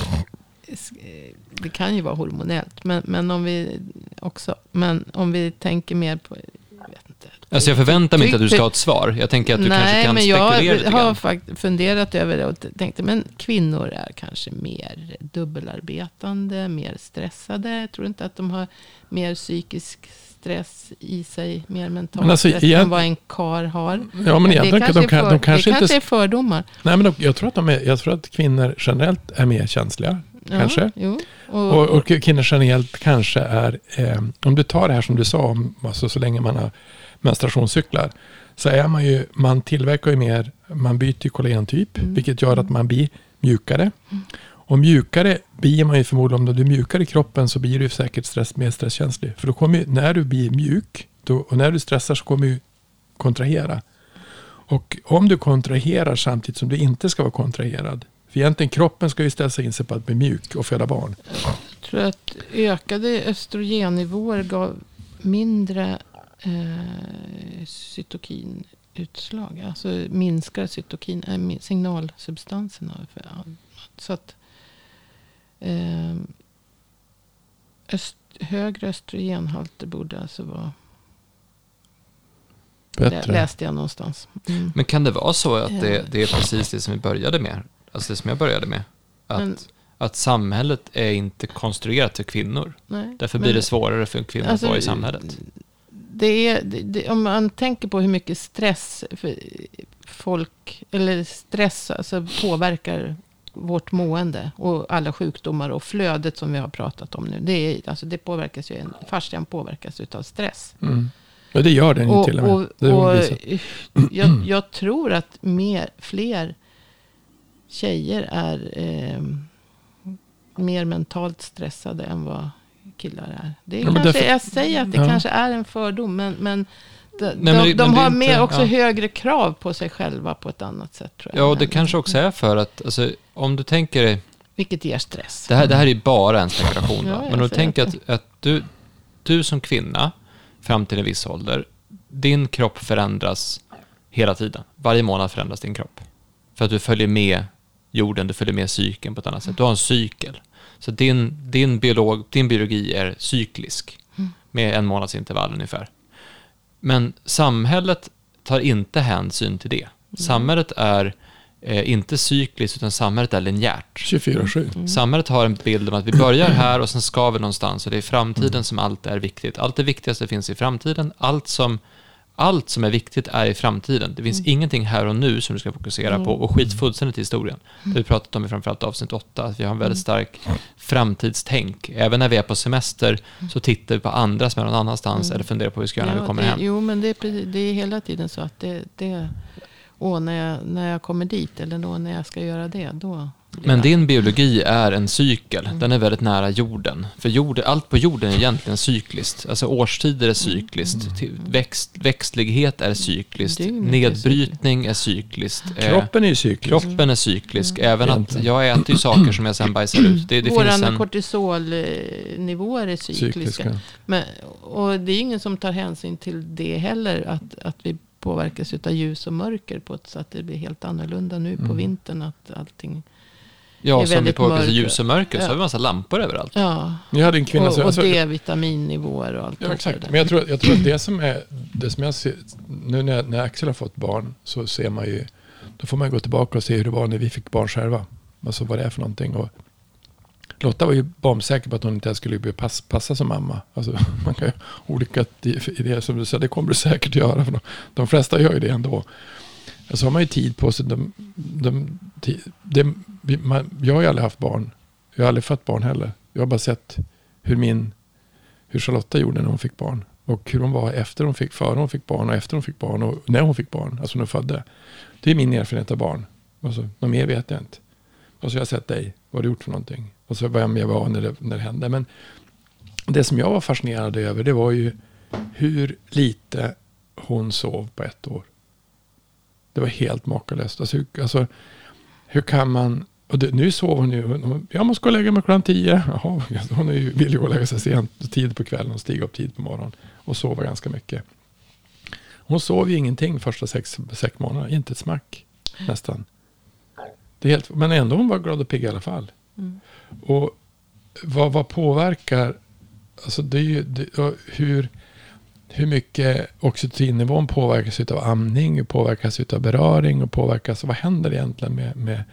Det kan ju vara hormonellt, men, men om vi också... Men om vi tänker mer på... Jag vet inte. Alltså jag förväntar mig inte att du ska ha ett svar. Jag tänker att du kanske kan men spekulera jag lite har funderat över det och tänkte, men kvinnor är kanske mer dubbelarbetande, mer stressade. Jag tror inte att de har mer psykisk stress i sig, mer mental Men alltså, stress igen- än vad en kar har. Ja, men det kanske, de, kan, de kanske det inte... kanske är fördomar. Nej, men de, jag, tror att de är, jag tror att kvinnor generellt är mer känsliga. Kanske. Jo. Och, Och, och kvinnor generellt kanske är, eh, om du tar det här som du sa, om, alltså så länge man har menstruationscyklar, så är man ju, man tillverkar ju mer, man byter kollagentyp, Mm. vilket gör att man blir mjukare. Och mjukare blir man ju förmodligen, om du är mjukare i kroppen så blir du säkert stress, mer stresskänslig. För då kommer ju, när du blir mjuk, då, och när du stressar så kommer du kontrahera. Och om du kontraherar samtidigt som du inte ska vara kontraherad, för egentligen kroppen ska ju ställa in sig på att bli mjuk och föda barn. Jag tror att ökade östrogennivåer gav mindre eh, cytokinutslag. Alltså minskar cytokin, äh, min- signalsubstanserna. För annat. Så att eh, öst, högre östrogenhalter borde alltså vara... Bättre. läste jag någonstans. Mm. Men kan det vara så att det, det är precis det som vi började med? Alltså det som jag började med? Att, Men- att samhället är inte konstruerat för kvinnor. Nej, Därför men- blir det svårare för kvinnor Alltså, att vara i samhället. Det är, det, det, om man tänker på hur mycket stress för folk, eller stress alltså påverkar vårt mående och alla sjukdomar och flödet som vi har pratat om nu. Det, är, alltså det påverkas ju, fascian påverkas utav stress. Mm. Ja, det gör den ju Och, till och med. och, och jag, jag tror att mer, fler tjejer är eh, mer mentalt stressade än vad killar är. Det är Ja, men kanske, därför- jag säger att det Ja. kanske är en fördom, men, men de, men de, det- de men är har inte- mer också ja. högre krav på sig själva på ett annat sätt. Tror jag. Ja, och det kanske också är för att, alltså, om du tänker dig, Vilket ger stress. det här, det här är bara en spekulation, Ja, men om du tänker att, att du, du som kvinna, fram till en viss ålder, din kropp förändras hela tiden. Varje månad förändras din kropp. För att du följer med jorden, du följer med cykeln på ett annat sätt. Du har en cykel. Så din, din, biolog, din biologi är cyklisk, med en månads intervall ungefär. Men samhället tar inte hänsyn till det. Samhället är eh, inte cykliskt, utan samhället är linjärt. 24-7. Samhället har en bild om att vi börjar här och sen ska vi någonstans och det är framtiden som allt är viktigt. Allt det viktigaste finns i framtiden. Allt som, allt som är viktigt är i framtiden. Det finns ingenting här och nu som du ska fokusera på och skit fullständigt i historien. Det vi pratat om i framförallt avsnitt 8, att vi har en väldigt stark framtidstänk. Även när vi är på semester så tittar vi på andra som är någon annans eller funderar på hur vi ska göra när vi kommer det, hem. Jo, men det är, precis, det är hela tiden så att det, det åh, när, jag, när jag kommer dit eller då när jag ska göra det, då Men din biologi är en cykel. Den är väldigt nära jorden. För jorden, allt på jorden är egentligen cykliskt. Alltså årstider är cykliskt. Till- Växt, växtlighet är cykliskt. Nedbrytning är cykliskt. Eh, Kroppen är cyklisk. Kroppen är cyklisk. Även att jag äter ju saker som jag sen bajsar ut. Det, det Våra en... kortisolnivåer är cykliska. Cykliska. Men, och det är ingen som tar hänsyn till det heller. Att, att vi påverkas av ljus och mörker på ett så att det blir helt annorlunda nu på Mm. vintern. Att allting, Ja, är som vi påverkas av ljus och mörker så Ja. har vi massa lampor överallt. ja, Jag hade en kvinna och, som... och alltså- D-vitaminnivåer och allt Ja, exakt. Men jag tror, jag tror att det som är, det som jag ser, nu när, när Axel har fått barn så ser man ju, då får man gå tillbaka och se hur det var när vi fick barn själva. Alltså vad det är för någonting. Och Lotta var ju bombsäker på att hon inte ens skulle bli pass, passa som mamma. Alltså, man kan ju olika idéer som du säger, det kommer du säkert göra. För de, de flesta gör ju det ändå. Så har man ju tid på sig. De, de, de, man, jag har ju aldrig haft barn. Jag har aldrig fått barn heller. Jag har bara sett hur min hur Charlotta gjorde när hon fick barn. Och hur hon var efter hon fick, före hon fick barn och efter hon fick barn och när hon fick barn. Alltså när hon födde. Det är min erfarenhet av barn. Alltså, något mer vet jag inte. Alltså, och så har jag sett dig. Vad du gjort för någonting? Och så vem jag var när det, när det hände. Men det som jag var fascinerad över det var ju hur lite hon sov på ett år. Det var helt makalöst. Alltså, alltså hur kan man... Och det, nu sover hon ju. Jag måste gå och lägga mig klockan tio. Jaha, hon är ju, vill ju gå och lägga sig sent, tid på kvällen och stiga upp tid på morgonen. Och sova ganska mycket. Hon sov ju ingenting första sex, sex månaderna. Inte ett smack nästan. Det är helt, men ändå hon var glad och pigg i alla fall. Mm. Och vad, vad påverkar, alltså det är ju det, hur, hur mycket oxytocinnivån påverkas av amning, påverkas av beröring och påverkas, vad händer egentligen med, med,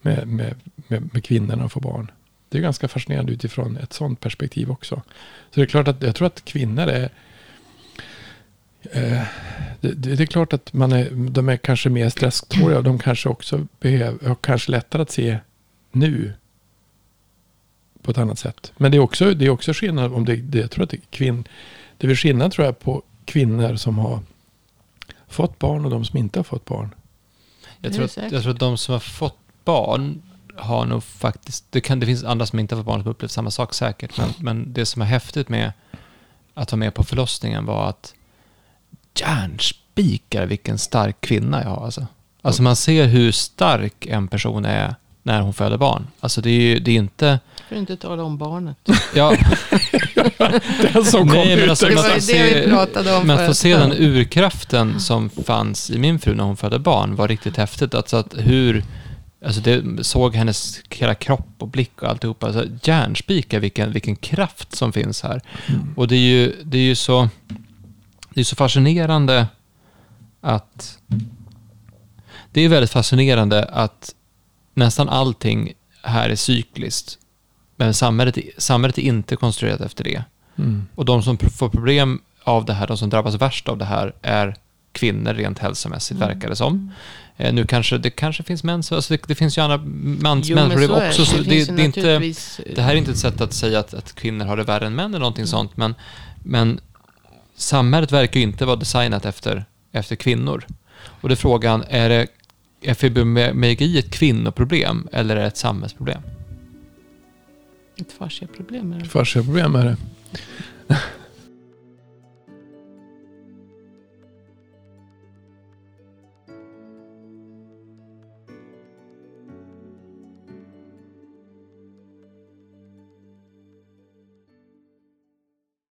med, med, med, med kvinnorna och få barn? Det är ganska fascinerande utifrån ett sådant perspektiv också. Så det är klart att jag tror att kvinnor är Eh, det, det, är klart att man är, de är kanske mer stresståliga och de kanske också behöver, och kanske lättare att se nu på ett annat sätt. Men det är också, det är också skillnad om det, det jag tror att det är kvinn, det är skillnad tror jag på kvinnor som har fått barn och de som inte har fått barn. Jag tror, att, jag tror att de som har fått barn har nog faktiskt, det, kan, det finns andra som inte har fått barn som upplevt samma sak säkert, men, men det som är häftigt med att vara med på förlossningen var att järnspikar vilken stark kvinna jag har. Alltså. alltså man ser hur stark en person är när hon föder barn. Alltså det är ju det är inte... För att inte tala om barnet. Ja. den som kom Nej, men alltså, det var ju det vi pratade om. Men få se den urkraften som fanns i min fru när hon födde barn var riktigt häftigt. Alltså att hur... Alltså det såg hennes hela kropp och blick och alltihopa. Alltså järnspikar vilken, vilken kraft som finns här. Mm. Och det är ju, det är ju så det är så fascinerande att... Det är väldigt fascinerande att nästan allting här är cykliskt. Men samhället, samhället är inte konstruerat efter det. Mm. Och de som får problem av det här, de som drabbas värst av det här, är kvinnor rent hälsomässigt, mm. verkar det som. Eh, nu kanske det kanske finns män, alltså det, det finns ju andra mans, jo, människor också. Så det, det, det, är inte, det här är inte ett sätt att säga att, att kvinnor har det värre än män eller någonting mm. sånt, men, men samhället verkar ju inte vara designat efter, efter kvinnor. Och det är frågan, är, det, är fibromyalgi ett kvinnoproblem eller är det ett samhällsproblem? Ett fasciaproblem är det. Fasciaproblem är det.